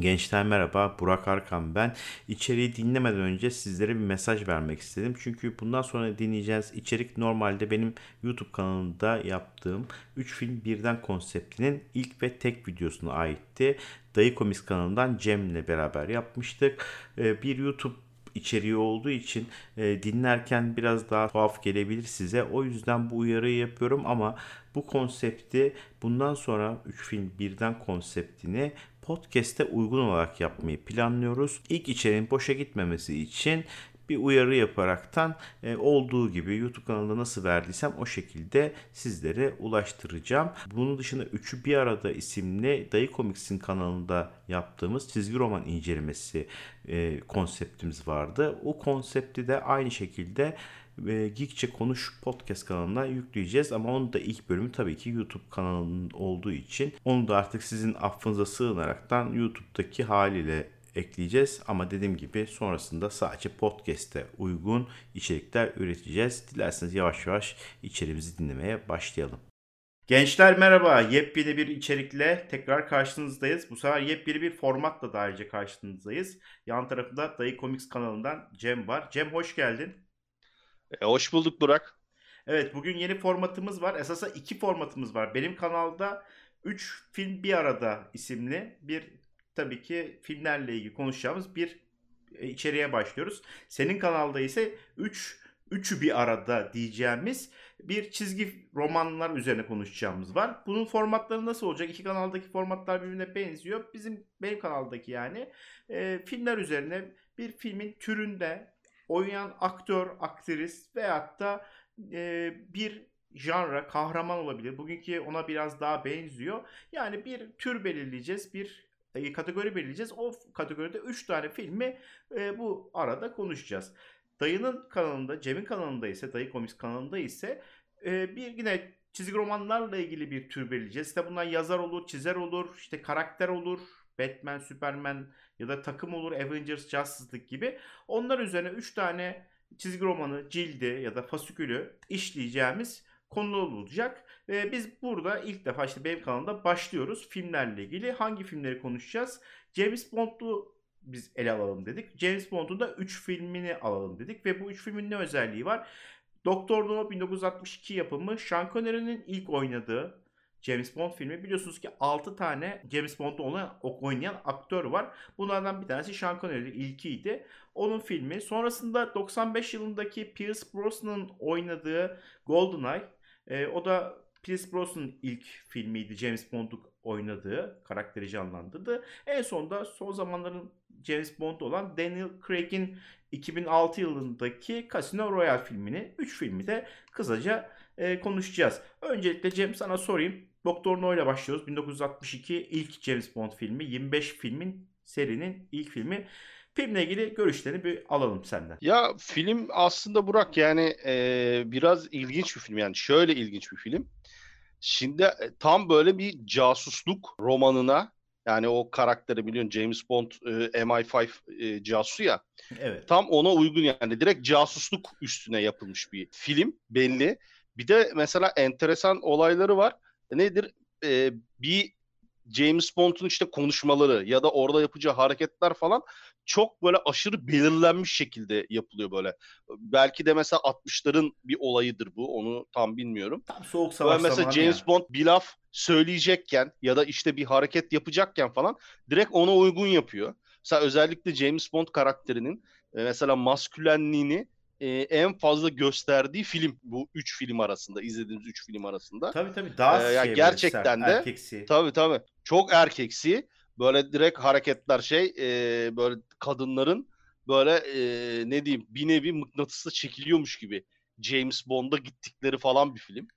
Gençler merhaba, Burak Arkan ben. İçeriği dinlemeden önce sizlere bir mesaj vermek istedim. Çünkü bundan sonra dinleyeceğiniz içerik normalde benim YouTube kanalında yaptığım 3 film birden konseptinin ilk ve tek videosuna aitti. Dayı Komis kanalından Cem'le beraber yapmıştık. Ee, Bir YouTube içeriği olduğu için e, dinlerken biraz daha tuhaf gelebilir size. O yüzden bu uyarıyı yapıyorum ama bu konsepti bundan sonra 3 film birden konseptini podcast'e uygun olarak yapmayı planlıyoruz. İlk içeriğin boşa gitmemesi için bir uyarı yaparaktan e, olduğu gibi YouTube kanalında nasıl verdiysem o şekilde sizlere ulaştıracağım. Bunun dışında Üçü Bir Arada isimli Dayı Komiks'in kanalında yaptığımız çizgi roman incelemesi e, konseptimiz vardı. O konsepti de aynı şekilde e, Geekçe Konuş podcast kanalına yükleyeceğiz ama onun da ilk bölümü tabii ki YouTube kanalının olduğu için onu da artık sizin affınıza sığınaraktan YouTube'daki haliyle ekleyeceğiz ama dediğim gibi sonrasında sadece podcast'e uygun içerikler üreteceğiz. Dilerseniz yavaş yavaş içeriğimizi dinlemeye başlayalım. Gençler merhaba. Yepyeni bir içerikle tekrar karşınızdayız. Bu sefer yepyeni bir formatla da ayrıca karşınızdayız. Yan tarafında Dayı Comics kanalından Cem var. Cem hoş geldin. E, hoş bulduk Burak. Evet bugün yeni formatımız var. Esasında iki formatımız var. Benim kanalda 3 film bir arada isimli bir tabii ki filmlerle ilgili konuşacağımız bir e, içeriğe başlıyoruz. Senin kanalda ise 3 üçü bir arada diyeceğimiz bir çizgi romanlar üzerine konuşacağımız var. Bunun formatları nasıl olacak? İki kanaldaki formatlar birbirine benziyor. Bizim benim kanaldaki yani e, filmler üzerine bir filmin türünde oynayan aktör, aktris veyahut da e, bir janra, kahraman olabilir. Bugünkü ona biraz daha benziyor. Yani bir tür belirleyeceğiz, bir e, kategori belirleyeceğiz. O kategoride 3 tane filmi e, bu arada konuşacağız. Dayı'nın kanalında, Cem'in kanalında ise, Dayı Komiks kanalında ise e, bir yine çizgi romanlarla ilgili bir tür belirleyeceğiz. İşte bunlar yazar olur, çizer olur, işte karakter olur, Batman, Superman ya da takım olur, Avengers, Justice League gibi. Onlar üzerine 3 tane çizgi romanı, cildi ya da fasikülü işleyeceğimiz konular olacak. Ve biz burada ilk defa işte benim kanalımda başlıyoruz filmlerle ilgili. Hangi filmleri konuşacağız? James Bond'u biz ele alalım dedik. James Bond'un da 3 filmini alalım dedik. Ve bu 3 filmin ne özelliği var? Doktor No 1962 yapımı Sean Connery'nin ilk oynadığı James Bond filmi. Biliyorsunuz ki 6 tane James Bond'da olan, oynayan aktör var. Bunlardan bir tanesi Sean Connery ilkiydi. Onun filmi. Sonrasında 95 yılındaki Pierce Brosnan'ın oynadığı GoldenEye. E, o da Pierce Brosnan'ın ilk filmiydi James Bond'u oynadığı, karakteri canlandırdı. En sonunda son zamanların James Bond olan Daniel Craig'in 2006 yılındaki Casino Royale filmini, 3 filmi de kısaca e, konuşacağız. Öncelikle Cem sana sorayım. Doktor No ile başlıyoruz. 1962 ilk James Bond filmi. 25 filmin serinin ilk filmi. Filmle ilgili görüşlerini bir alalım senden. Ya film aslında Burak yani e, biraz ilginç bir film yani şöyle ilginç bir film. Şimdi e, tam böyle bir casusluk romanına yani o karakteri biliyorsun James Bond e, MI5 e, casusu ya. Evet. Tam ona uygun yani direkt casusluk üstüne yapılmış bir film belli. Bir de mesela enteresan olayları var. Nedir? E, bir James Bond'un işte konuşmaları ya da orada yapacağı hareketler falan çok böyle aşırı belirlenmiş şekilde yapılıyor böyle. Belki de mesela 60'ların bir olayıdır bu. Onu tam bilmiyorum. Tam soğuk savaş Böyle mesela James yani. Bond bir laf söyleyecekken ya da işte bir hareket yapacakken falan direkt ona uygun yapıyor. Mesela özellikle James Bond karakterinin e, mesela maskülenliğini e, en fazla gösterdiği film bu üç film arasında izlediğimiz üç film arasında. Tabii tabii daha Ee, ya şey gerçekten böyle de- erkeksi. Tabii tabii. Çok erkeksi. Böyle direkt hareketler şey e, böyle kadınların böyle e, ne diyeyim bir nevi mıknatısla çekiliyormuş gibi James Bond'a gittikleri falan bir film.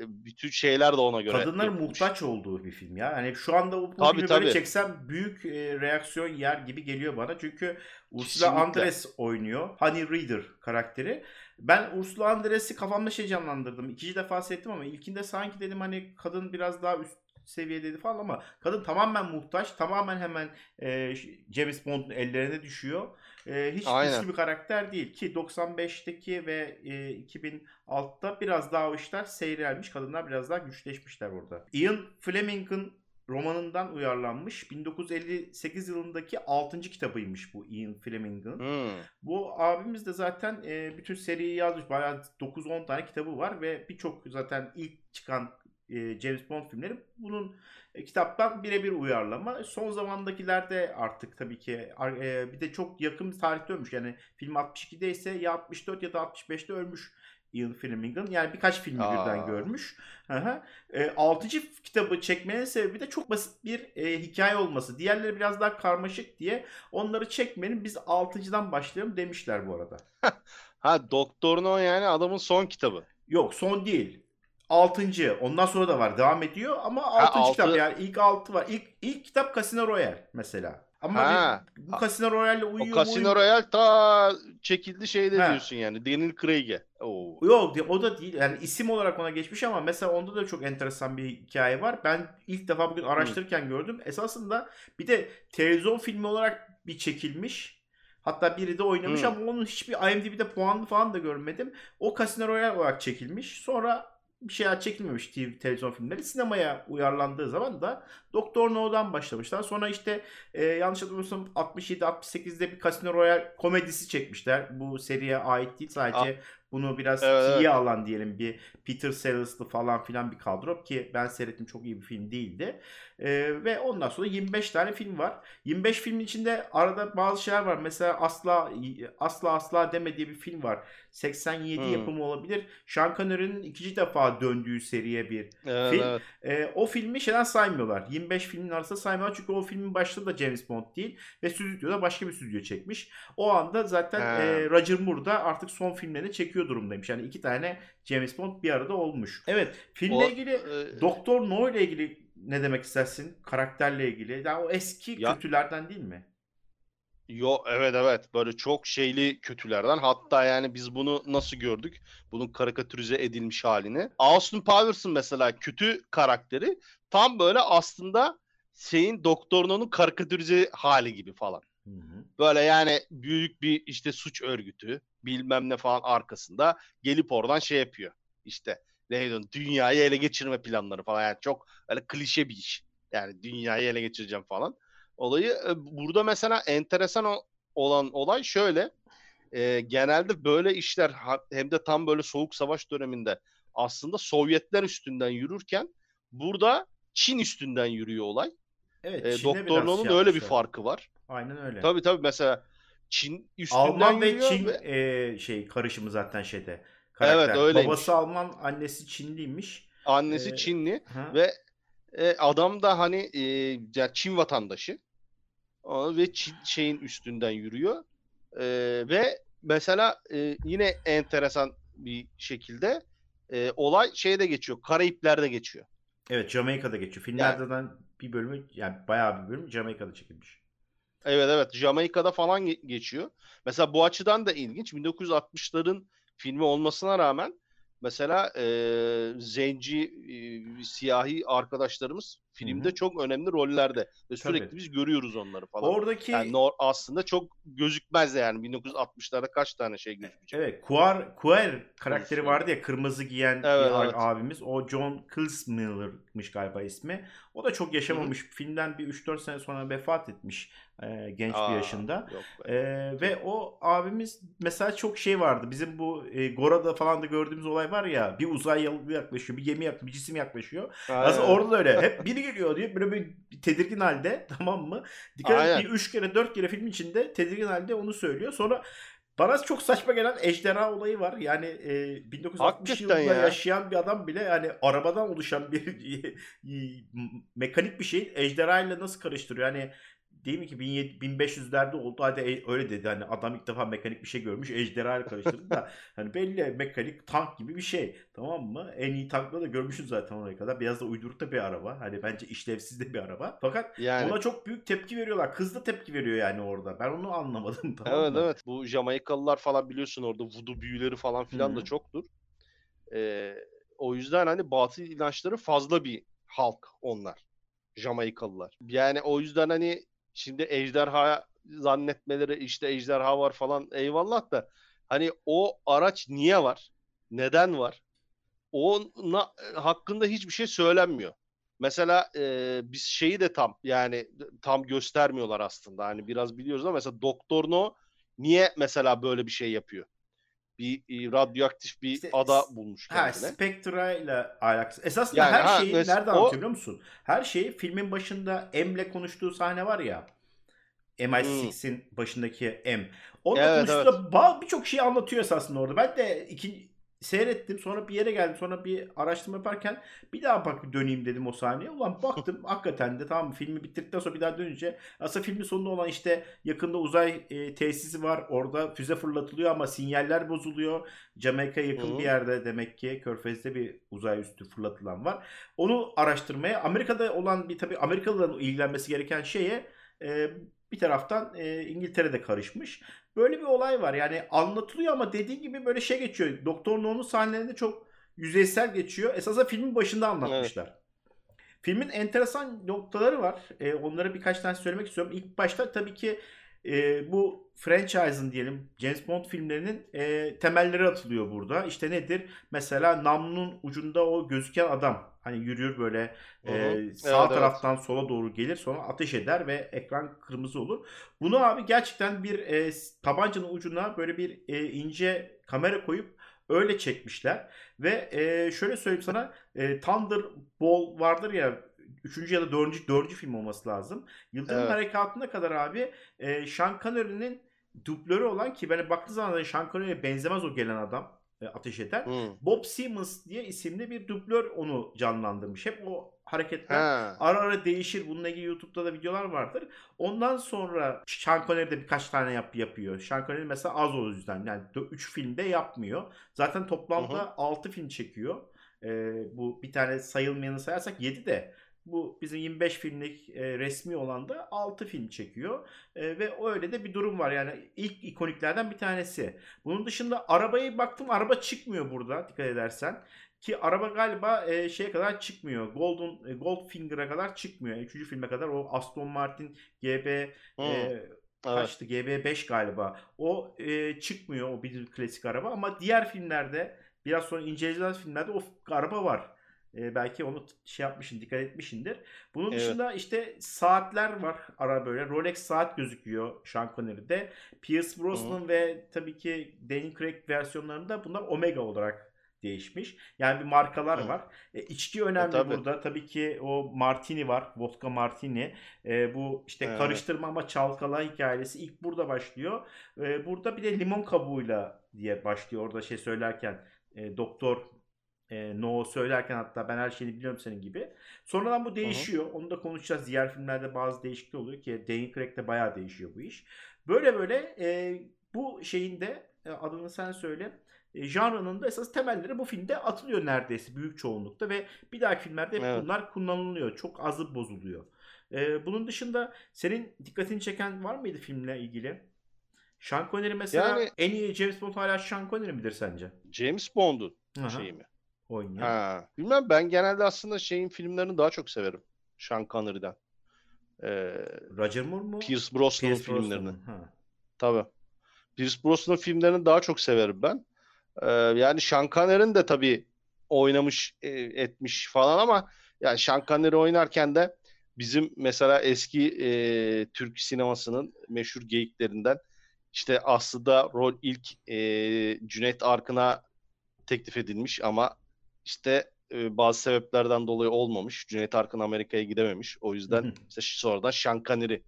E, bütün şeyler de ona göre Kadınların yapılmış. muhtaç olduğu bir film ya. Hani şu anda bu, Tabii, filmi böyle tabii. çeksem büyük e, reaksiyon yer gibi geliyor bana. Çünkü Ursula. Andress oynuyor. Honey Reader karakteri. Ben Ursula Andress'i kafamda şey canlandırdım. İkinci defa seyrettim ama ilkinde sanki dedim hani kadın biraz daha üst seviyedeydi falan ama kadın tamamen muhtaç. Tamamen hemen e, James Bond'un ellerine düşüyor. E, hiç Aynen. güçlü bir karakter değil ki 95'teki ve e, 2006'da biraz daha o işler seyrelmiş. Kadınlar biraz daha güçleşmişler orada. Ian Fleming'in romanından uyarlanmış. 1958 yılındaki 6. kitabıymış bu Ian Fleming'in. Hmm. Bu abimiz de zaten e, bütün seriyi yazmış. Bayağı 9-10 tane kitabı var ve birçok zaten ilk çıkan e, James Bond filmleri bunun e, kitaptan birebir uyarlama. Son zamandakilerde artık tabii ki e, bir de çok yakın tarihte ölmüş. Yani film 62'de ise ya 64 ya da 65'te ölmüş Ian Fleming'in. Yani birkaç filmi Aa. birden görmüş. Hı E, 6. kitabı çekmenin sebebi de çok basit bir e, hikaye olması. Diğerleri biraz daha karmaşık diye onları çekmenin biz 6.dan başlayalım demişler bu arada. Ha Doktor No yani adamın son kitabı. Yok son değil. 6. Ondan sonra da var. Devam ediyor ama 6. altı- kitap yani ilk 6 var. İlk ilk kitap Casino Royale mesela. Ama Ha. bir- bu Casino Royale'le uyuyor O Casino Royale ta çekildi şeyde Ha. diyorsun yani. Daniel Craig'e. Oo. Yok o da değil. Yani isim olarak ona geçmiş ama mesela onda da çok enteresan bir hikaye var. Ben ilk defa bugün araştırırken gördüm. Esasında bir de televizyon filmi olarak bir çekilmiş. Hatta biri de oynamış Hı. ama onun hiçbir IMDb'de puanlı falan da görmedim. O Casino Royale olarak çekilmiş. Sonra bir şeyler çekilmemiş TV, televizyon filmleri. Sinemaya uyarlandığı zaman da Doktor No'dan başlamışlar. Sonra işte e, yanlış hatırlamıyorsam 67-68'de bir Casino Royale komedisi çekmişler. Bu seriye ait değil sadece bunu biraz Evet, evet. alan diyelim bir Peter Sellers'lı falan filan bir kadro ki ben seyrettim çok iyi bir film değildi. E, ve ondan sonra 25 tane film var. 25 filmin içinde arada bazı şeyler var. Mesela Asla Asla Asla Deme diye bir film var. 87 Hmm. yapımı olabilir. Sean Connery'nin ikinci defa döndüğü seriye bir Evet, Film- evet. e, o filmi şeyden saymıyorlar. 25 filmin arasında saymıyorlar çünkü o filmin başında da James Bond değil ve stüdyoda başka bir stüdyo çekmiş. O anda zaten Ha. e, Roger Moore da artık son filmlerini çekiyor durumdaymış. Yani iki tane James Bond bir arada olmuş. Evet filmle O, ilgili e, Doktor No ile ilgili ne demek istersin? Karakterle ilgili. Yani o eski Ya- kötülerden değil mi? Yo evet evet böyle çok şeyli kötülerden hatta yani biz bunu nasıl gördük? Bunun karikatürize edilmiş halini. Austin Powers'ın mesela kötü karakteri tam böyle aslında şeyin Doktor No'nun karikatürize hali gibi falan. Hı hı. Böyle yani büyük bir işte suç örgütü bilmem ne falan arkasında gelip oradan şey yapıyor. İşte neydi dünyayı ele geçirme planları falan yani çok öyle klişe bir iş. Yani dünyayı ele geçireceğim falan. Olayı e, burada mesela enteresan olan olay şöyle. E, genelde böyle işler hem de tam böyle soğuk savaş döneminde aslında Sovyetler üstünden yürürken burada Çin üstünden yürüyor olay. Evet. E, Doktor No'nun şey da öyle bir farkı var. Aynen öyle. Tabii tabii mesela Çin üstünden Alman ve Çin ve- e, şey karışımı zaten şeyde. Karakter. Evet, öyleymiş. Babası Alman, annesi Çinliymiş. annesi Ee, Çinli Ha. ve e, adam da hani e, Çin vatandaşı ve Çin şeyin üstünden yürüyor E, ve mesela e, yine enteresan bir şekilde e, olay şeyde geçiyor Karayipler'de geçiyor. Evet Jamaika'da geçiyor. Filmlerden bir bölümü yani bayağı bir bölüm Jamaika'da çekilmiş. Evet evet Jamaika'da falan ge- geçiyor. Mesela bu açıdan da ilginç 1960'ların filmi olmasına rağmen mesela e, zenci e, siyahi arkadaşlarımız filmde Hı hı. çok önemli rollerde ve sürekli Tabii. biz görüyoruz onları falan. Oradaki Yani aslında çok gözükmez de yani 1960'larda kaç tane şey gözükecek. evet Kuar Kuer karakteri vardı ya kırmızı giyen bir Evet, a- evet. abimiz. O John Kilsmiller'mış galiba ismi. O da çok yaşamamış. Filmden bir 3-4 sene sonra vefat etmiş e, genç Aa, bir yaşında. Ee, ve o abimiz mesela çok şey vardı. Bizim bu e, Gora'da falan da gördüğümüz olay var ya. Bir uzay yolu yaklaşıyor, bir gemi yaklaşıyor, bir cisim yaklaşıyor. Aslında Aynen. orada da öyle. Hep biri geliyor diyor. Böyle bir tedirgin halde tamam mı? Dikkat et Aynen. bir üç kere dört kere film içinde tedirgin halde onu söylüyor. Sonra bana çok saçma gelen ejderha olayı var. Yani e, 1960 Hakikaten yılında ya. yaşayan bir adam bile yani arabadan oluşan bir mekanik bir şey ejderha ile nasıl karıştırıyor? Yani değil mi ki 1700 1500'lerde oldu hadi e- öyle dedi hani adam ilk defa mekanik bir şey görmüş ejderha ile karıştırdı da hani belli mekanik tank gibi bir şey tamam mı? En iyi tankları da görmüşüz zaten oraya kadar. Biraz da uyduruk da bir araba. Hani bence işlevsiz de bir araba. Fakat Yani ona çok büyük tepki veriyorlar. Kız da tepki veriyor yani orada. Ben onu anlamadım tamam Evet mı? evet. Bu Jamaikalılar falan biliyorsun orada voodoo büyüleri falan filan Hı da çoktur. Ee, o yüzden hani batıl inançları fazla bir halk onlar. Jamaikalılar. Yani o yüzden hani şimdi ejderha zannetmeleri işte ejderha var falan eyvallah da hani o araç niye var? Neden var? Ona hakkında hiçbir şey söylenmiyor. mesela e, biz şeyi de tam yani tam göstermiyorlar aslında. Hani biraz biliyoruz ama mesela Doktor No niye mesela böyle bir şey yapıyor? Bir e, radyoaktif bir İşte ada bulmuş Ha, kendine. Spectra ile alakası. Esasında Yani her ha, şeyi mes- nerede o- anlatıyor biliyor musun? Her şeyi filmin başında M'le konuştuğu sahne var ya. MI6'in başındaki M. Hmm. Evet, konuştuğunda ba- birçok şeyi anlatıyor esasında orada. Ben de iki seyrettim. Sonra bir yere geldim. Sonra bir araştırma yaparken bir daha bak döneyim dedim o sahneye. Ulan baktım hakikaten de tamam filmi bitirdikten sonra bir daha dönünce aslında filmin sonunda olan işte yakında uzay e, tesisi var. Orada füze fırlatılıyor ama sinyaller bozuluyor. Jamaika'ya yakın Hı. bir yerde demek ki Körfez'de bir uzay üstü fırlatılan var. Onu araştırmaya Amerika'da olan bir tabii Amerikalıların ilgilenmesi gereken şeye e, bir taraftan e, İngiltere'de karışmış. Böyle bir olay var. Yani anlatılıyor ama dediğin gibi böyle şey geçiyor. Doktor No'nun sahnelerinde çok yüzeysel geçiyor. Esasında filmin başında anlatmışlar. Filmin enteresan noktaları var. E, onları birkaç tane söylemek istiyorum. İlk başta tabii ki e, bu franchise'ın diyelim James Bond filmlerinin e, temelleri atılıyor burada. İşte nedir? Mesela namlunun ucunda o gözüken adam. Hani yürür böyle Hı hı. e, Evet, sağ evet. taraftan sola doğru gelir sonra ateş eder ve ekran kırmızı olur. Bunu abi gerçekten bir e, tabancanın ucuna böyle bir e, ince kamera koyup öyle çekmişler. Ve e, şöyle söyleyeyim sana e, Thunderball vardır ya 3. ya da 4. 4. film olması lazım. Yıldırım Evet. Harekatı'na kadar abi e, Sean Connery'nin dublörü olan ki ben baktığı zaman Sean Connery'e benzemez o gelen adam ateş eden. Hı. Bob Simmons diye isimli bir dublör onu canlandırmış. Hep o hareketler Ha. ara ara değişir. Bununla ilgili YouTube'da da videolar vardır. Ondan sonra Sean Connery de birkaç tane yap yapıyor. Sean Connery mesela az o yüzden. Yani 3 filmde yapmıyor. Zaten toplamda Hı hı. 6 film çekiyor. Ee, bu bir tane sayılmayanı sayarsak 7 de bu bizim 25 filmlik e, resmi olan da 6 film çekiyor. E, ve öyle de bir durum var. Yani ilk ikoniklerden bir tanesi. Bunun dışında arabaya baktım araba çıkmıyor burada dikkat edersen. Ki araba galiba e, şeye kadar çıkmıyor. Golden e, Goldfinger'a kadar çıkmıyor. Üçüncü filme kadar o Aston Martin GB e, Evet. kaçtı? GB5 galiba. O e, çıkmıyor o bir klasik araba ama diğer filmlerde biraz sonra inceleyeceğiz filmlerde o araba var. E, belki onu şey yapmışsın, dikkat etmişindir. Bunun Evet. dışında işte saatler var ara böyle. Rolex saat gözüküyor Sean Connery'de. Pierce Brosnan ve tabii ki Daniel Craig versiyonlarında bunlar Omega olarak değişmiş. Yani bir markalar Hı. var. E, içki önemli E, tabii. burada. Tabii ki o Martini var. Vodka Martini. E, bu işte Evet. karıştırma ama çalkala hikayesi ilk burada başlıyor. E, burada bir de limon kabuğuyla diye başlıyor orada şey söylerken e, doktor e, No söylerken hatta ben her şeyi biliyorum senin gibi. Sonradan bu değişiyor. Onu da konuşacağız. Diğer filmlerde bazı değişiklikler oluyor ki Daniel Craig'de bayağı değişiyor bu iş. Böyle böyle e, bu şeyin de e, adını sen söyle. E, janrının da esas temelleri bu filmde atılıyor neredeyse büyük çoğunlukta ve bir dahaki filmlerde hep Evet. bunlar kullanılıyor. Çok azı bozuluyor. E, bunun dışında senin dikkatini çeken var mıydı filmle ilgili? Sean Connery mesela Yani- en iyi James Bond hala Sean Connery midir sence? James Bond'un şeyi mi? Oynayan. Ha. Bilmem ben genelde aslında şeyin filmlerini daha çok severim. Sean Connery'den. Ee, Roger Moore mu? Pierce Brosnan'ın Pierce Brosnan filmlerini. Ha. Tabii. Pierce Brosnan'ın filmlerini daha çok severim ben. Ee, yani Sean Connery'nin de tabii oynamış e, etmiş falan ama yani Sean Connery oynarken de bizim mesela eski e, Türk sinemasının meşhur geyiklerinden işte aslında rol ilk e, Cüneyt Arkın'a teklif edilmiş ama işte e, bazı sebeplerden dolayı olmamış. Cüneyt Arkın Amerika'ya gidememiş. O yüzden işte sonradan Sean Connery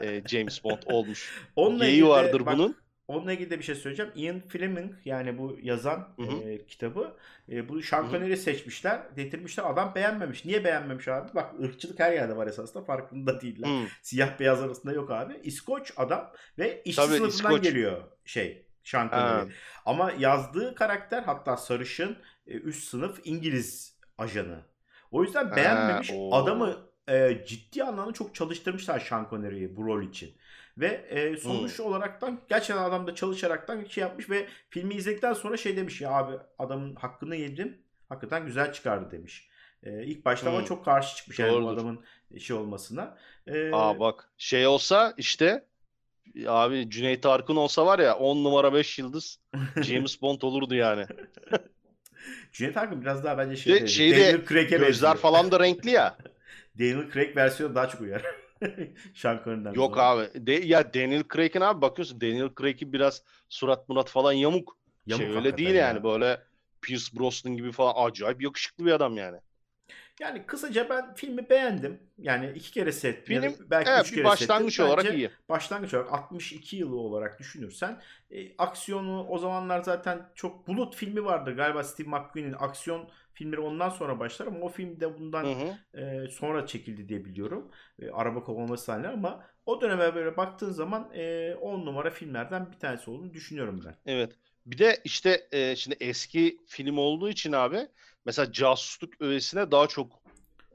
e, James Bond olmuş. Onunla Geyiği ilgili de- vardır bak, bunun. Onunla ilgili de bir şey söyleyeceğim. Ian Fleming yani bu yazan Hı hı. e, kitabı e, bu Sean. Connery'i seçmişler. Getirmişler. Adam beğenmemiş. Niye beğenmemiş abi? Bak ırkçılık her yerde var esasında. Farkında değiller. Hı. Siyah beyaz arasında yok abi. İskoç adam ve işçi Tabii, sınıfından İskoç. geliyor şey Sean Connery. Ama yazdığı karakter hatta sarışın üst sınıf İngiliz ajanı. O yüzden beğenmemiş. oo. Adamı e, ciddi anlamda çok çalıştırmışlar Sean Connery'i bu rol için. Ve e, sonuç olaraktan gerçekten adam da çalışaraktan şey yapmış ve filmi izledikten sonra şey demiş ya abi adamın hakkını yedim. Hakikaten güzel çıkardı demiş. E, ilk başta ama Hmm. çok karşı çıkmış yani bu Doğrudur. adamın şey olmasına. E, Aa bak şey olsa işte abi Cüneyt Arkın olsa var ya 10 numara 5 yıldız James Bond olurdu yani. Cüneyt Arkın biraz daha bence şey Ve şeyde Daniel Craig'e Gözler falan da renkli ya. Daniel Craig versiyonu daha çok uyar. Sean Connery'den Yok sonra. abi. De, ya Daniel Craig'in abi bakıyorsun Daniel Craig'in biraz surat murat falan yamuk. Yamuk şey öyle değil ya. yani böyle Pierce Brosnan gibi falan acayip yakışıklı bir adam yani. Yani kısaca ben filmi beğendim. Yani iki kere seyrettim. Film, belki Evet üç kere başlangıç seyrettim. olarak Bence iyi. Başlangıç olarak 62 yılı olarak düşünürsen e, aksiyonu o zamanlar zaten çok Bulut filmi vardı galiba Steve McQueen'in aksiyon filmleri ondan sonra başlar ama o film de bundan Hı hı. e, sonra çekildi diye biliyorum. E, araba kovalama sahneleri ama o döneme böyle baktığın zaman 10 numara filmlerden bir tanesi olduğunu düşünüyorum ben. Evet. Bir de işte e, şimdi eski film olduğu için abi mesela casusluk öğesine daha çok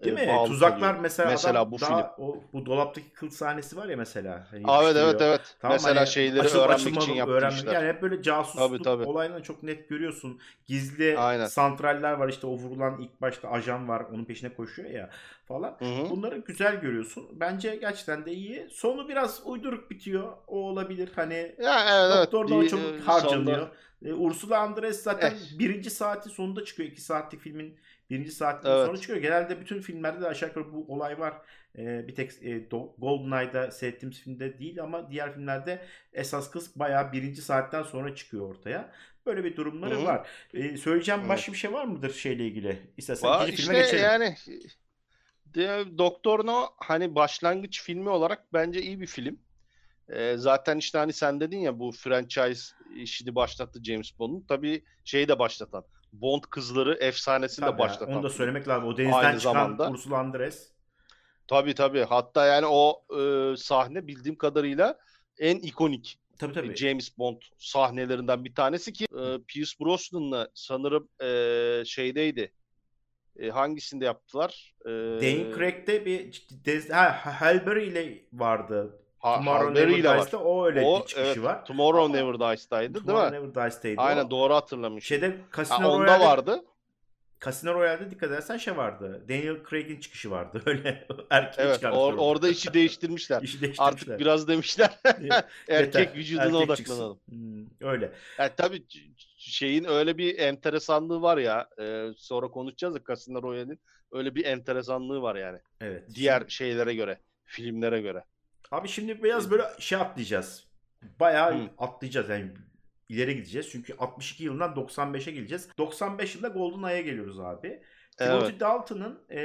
Değil e, mi? Tuzaklar kalıyor. mesela, Mesela bu daha o bu dolaptaki kıl sahnesi var ya mesela. Hani Aa, evet evet evet. Tamam, mesela hani şeyleri açılıp öğrenmek açılmadığı için yaptığı öğrenmek- işler. Yani hep böyle casusluk Tabii, tabii. olaylarını çok net görüyorsun. Gizli Aynen. santraller var işte o vurulan ilk başta ajan var onun peşine koşuyor ya falan. Hı hı. Bunları güzel görüyorsun. Bence gerçekten de iyi. Sonu biraz uyduruk bitiyor. O olabilir. Hani Ya evet evet. Doktor da o Bir, çok e, harcanıyor. sonda- E, Ursula Andress zaten Eh. birinci saati sonunda çıkıyor. iki saatlik filmin birinci saatinden Evet. sonra çıkıyor. Genelde bütün filmlerde de aşağı yukarı bu olay var. E, bir tek e, GoldenEye'da seyrettiğimiz filmde değil ama diğer filmlerde esas kız bayağı birinci saatten sonra çıkıyor ortaya. Böyle bir durumları Hı hı. var. E, söyleyeceğim Evet. başka bir şey var mıdır şeyle ilgili? İstersen Va- ikinci işte filme geçelim. yani Doktor No hani başlangıç filmi olarak bence iyi bir film. Ee, zaten işte hani sen dedin ya bu franchise işini başlattı James Bond'un. Tabii şeyi de başlatan. Bond kızları efsanesini Tabii de ya, başlatan. onu da söylemek lazım. O denizden Aynı çıkan zamanda- Ursula Andress. Tabii tabii. Hatta yani o e, sahne bildiğim kadarıyla en ikonik Tabii tabii. James Bond sahnelerinden bir tanesi ki e, Pierce Brosnan'la sanırım e, şeydeydi. E, hangisinde yaptılar? E, Dane Craig'de bir dez- ha, Halle Berry ile vardı. Ha, Tomorrow Never. Dies'te o öyle O bir çıkışı evet, var. Tomorrow Ama Never Dies'taydı değil Tomorrow mi? Never Dies'teydi Aynen o. doğru hatırlamış. Şeyde Casino Ha, onda Royale'de, vardı. Casino Royale'de dikkat edersen şey vardı. Daniel Craig'in çıkışı vardı. Öyle erkeği Evet or- orada. işi değiştirmişler. İşi değiştirmişler. Artık biraz demişler erkek Yeter, vücuduna erkek odaklanalım. Hmm, öyle. Yani tabii c- şeyin öyle bir enteresanlığı var ya. e, sonra konuşacağız da Casino Royale'in öyle bir enteresanlığı var yani. Evet. Diğer şeylere göre, filmlere göre. Abi şimdi biraz böyle şey atlayacağız. Bayağı Hı. atlayacağız yani ileri gideceğiz. Çünkü 62 yılından 95'e geleceğiz. 95 yılında GoldenEye'a geliyoruz abi. Timothy Evet. Dalton'ın e,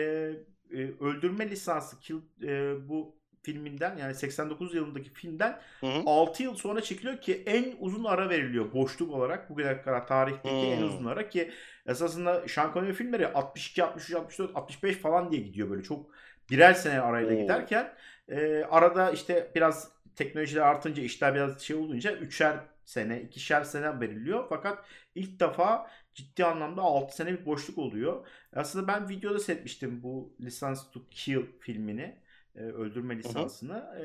e, öldürme lisansı Kill, e, bu filminden yani 89 yılındaki filmden Hı hı. 6 yıl sonra çekiliyor ki en uzun ara veriliyor boşluk olarak. Bugüne kadar tarihteki en Hmm. uzun ara ki esasında Sean Connery filmleri 62, 63, 64, 65 falan diye gidiyor böyle çok birer sene arayla Oo. giderken e, arada işte biraz teknolojiler artınca işler biraz şey olunca üçer sene, ikişer sene veriliyor. Fakat ilk defa ciddi anlamda 6 sene bir boşluk oluyor. Aslında ben videoda seyretmiştim bu License to Kill filmini. e, öldürme lisansını. E,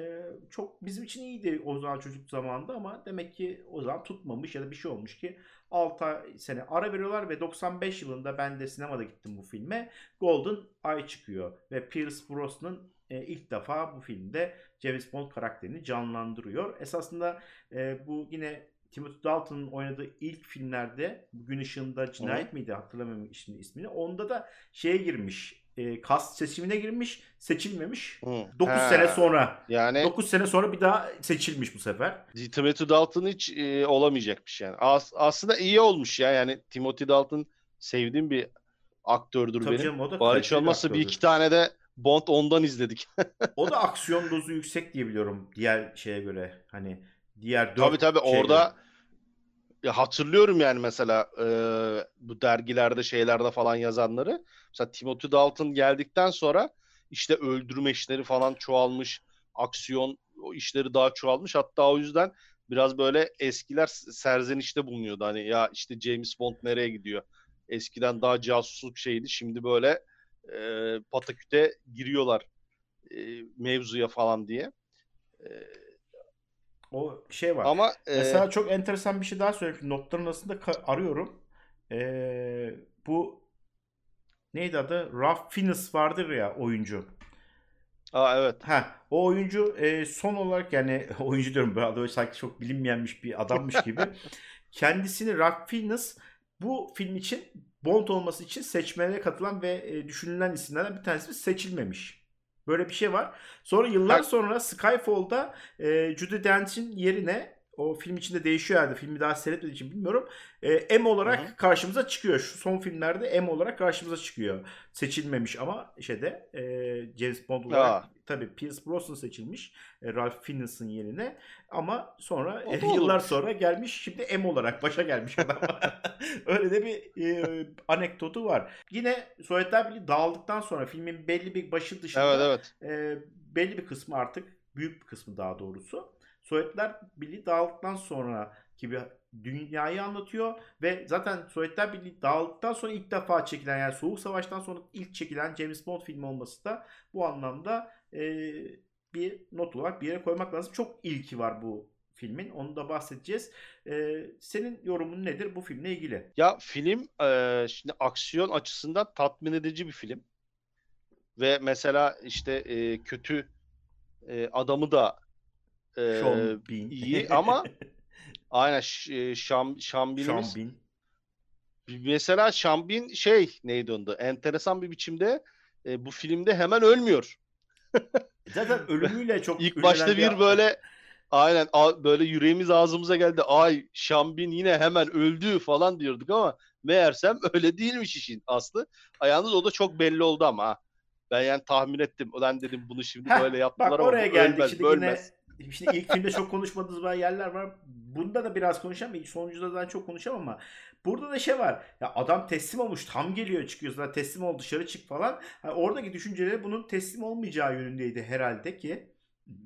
çok bizim için iyiydi o zaman çocuk zamanında ama demek ki o zaman tutmamış ya da bir şey olmuş ki 6 sene ara veriyorlar ve 95 yılında ben de sinemada gittim bu filme. Golden Eye çıkıyor ve Pierce Brosnan e, ilk defa bu filmde James Bond karakterini canlandırıyor. Esasında e, bu yine Timothy Dalton'ın oynadığı ilk filmlerde Gün Işığında Cinayet miydi hatırlamıyorum şimdi ismini. Onda da şeye girmiş. E, kast seçimine girmiş, seçilmemiş. Hı. 9 Ha. sene sonra. Yani 9 sene sonra bir daha seçilmiş bu sefer. Timothy Dalton hiç e, olamayacakmış yani. As- aslında iyi olmuş ya. Yani Timothy Dalton sevdiğim bir aktördür Tabii benim. canım, o da Bari hiç kaliteli bir olmazsa bir iki tane de Bond ondan izledik. O da aksiyon dozu yüksek diye biliyorum diğer şeye göre. Hani diğer dört tabii tabii orada göre. ya hatırlıyorum yani mesela e, bu dergilerde şeylerde falan yazanları. Mesela Timothy Dalton geldikten sonra işte öldürme işleri falan çoğalmış. Aksiyon o işleri daha çoğalmış. Hatta o yüzden biraz böyle eskiler serzenişte bulunuyordu. Hani ya işte James Bond nereye gidiyor? Eskiden daha casusluk şeydi. Şimdi böyle e, pataküte giriyorlar e, mevzuya falan diye. E, O şey var. ama e, Mesela çok enteresan bir şey daha söyleyeyim. Notların arasında arıyorum. Ee, bu neydi adı? Ralph Fiennes vardır ya oyuncu. aa, evet. Ha, o oyuncu e, son olarak yani oyuncu diyorum böyle böyle sanki çok bilinmeyenmiş bir adammış gibi. Kendisini Ralph Fiennes bu film için Bond olması için seçmelere katılan ve e, düşünülen isimlerden bir tanesi seçilmemiş. Böyle bir şey var. Sonra yıllar sonra Skyfall'da e, Judi Dench'in yerine o film içinde değişiyor herhalde. Filmi daha seyretmediğim için bilmiyorum. E, M olarak Hı hı. karşımıza çıkıyor. Şu son filmlerde M olarak karşımıza çıkıyor. Seçilmemiş ama şeyde e, James Bond olarak Aa. tabii Pierce Brosnan seçilmiş. E, Ralph Fiennes'in yerine. Ama sonra e, yıllar sonra gelmiş. Şimdi M olarak başa gelmiş adam. Öyle de bir e, anekdotu var. Yine Sovyetler Birliği dağıldıktan sonra filmin belli bir başı dışında Evet evet. e, belli bir kısmı artık büyük bir kısmı daha doğrusu Sovyetler Birliği dağıldıktan sonra gibi dünyayı anlatıyor ve zaten Sovyetler Birliği dağıldıktan sonra ilk defa çekilen yani Soğuk Savaş'tan sonra ilk çekilen James Bond filmi olması da bu anlamda e, bir not olarak bir yere koymak lazım. Çok ilki var bu filmin. Onu da bahsedeceğiz. E, senin yorumun nedir bu filmle ilgili? Ya film e, şimdi aksiyon açısından tatmin edici bir film. Ve mesela işte e, kötü e, adamı da e, Sean Bean. iyi ama aynen e, Şam, Şambin'imiz Bean. mesela Şambin şey neydi onda enteresan bir biçimde e, bu filmde hemen ölmüyor. Zaten ölümüyle çok İlk başta bir böyle aynen a- böyle yüreğimiz ağzımıza geldi. Ay Şambin yine hemen öldü falan diyorduk ama meğersem öyle değilmiş işin aslı. Yalnız o da çok belli oldu ama ha. Ben yani tahmin ettim. Ulan dedim bunu şimdi Heh, böyle yaptılar Bak ama oraya bu geldik. ölmez, Şimdi ölmez. yine şimdi ilk filmde çok konuşmadığımız bazı yerler var. Bunda da biraz konuşacağım. Sonuncuda da çok konuşamam ama burada da şey var. Ya adam teslim olmuş. Tam geliyor çıkıyor zaten teslim ol dışarı çık falan. Ha, oradaki düşünceleri bunun teslim olmayacağı yönündeydi herhalde ki.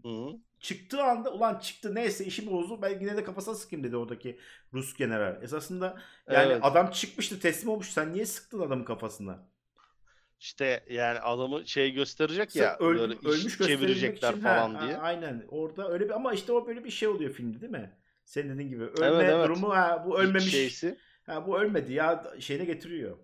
Hı. Çıktığı anda ulan çıktı neyse işi bozdu. Ben yine de kafasına sıkayım dedi oradaki Rus general. Esasında yani Evet. adam çıkmıştı teslim olmuş. Sen niye sıktın adamın kafasına? İşte yani adamı şey gösterecek Sen ya öl- böyle ölmüş çevirecekler için, falan ha, diye. aynen orada öyle bir ama işte o böyle bir şey oluyor filmde değil mi? Senin dediğin gibi ölme Evet, evet. durumu ha bu ölmemiş. şeysi. Ha bu ölmedi ya şeyine getiriyor.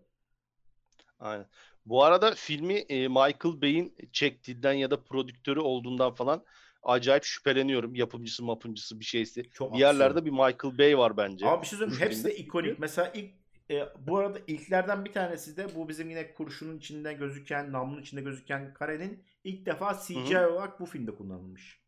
Aynen. Bu arada filmi e, Michael Bay'in çektiğinden ya da prodüktörü olduğundan falan acayip şüpheleniyorum. Yapımcısı mapımcısı bir şeysi. Çok Bir yerlerde bir Michael Bay var bence. Ama bir şey söyleyeyim Hepsi de ikonik. Mesela ilk e, bu arada ilklerden bir tanesi de bu bizim yine kurşunun içinde gözüken, namlunun içinde gözüken karenin ilk defa CGI olarak bu filmde kullanılmış.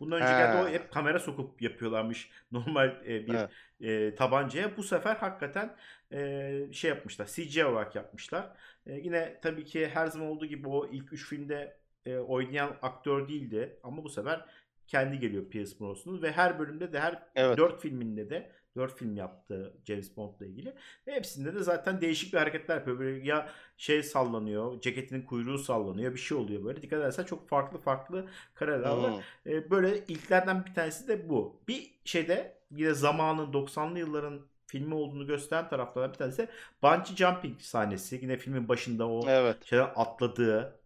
Bundan önceki He. o hep kamera sokup yapıyorlarmış normal e, bir e, tabancaya. Bu sefer hakikaten e, şey yapmışlar. CGI olarak yapmışlar. E, yine tabii ki her zaman olduğu gibi o ilk üç filmde e, oynayan aktör değildi. Ama bu sefer kendi geliyor Pierce Brosnan ve her bölümde de her Evet. filminde de dört film yaptı James Bond'la ilgili. Ve hepsinde de zaten değişik bir hareketler yapıyor. Böyle ya şey sallanıyor, ceketinin kuyruğu sallanıyor, bir şey oluyor böyle. Dikkat edersen çok farklı farklı kareler var. Hı. E, böyle ilklerden bir tanesi de bu. Bir şeyde yine zamanın 90'lı yılların filmi olduğunu gösteren taraflardan bir tanesi bungee jumping sahnesi. Yine filmin başında o Evet. şeyden atladığı,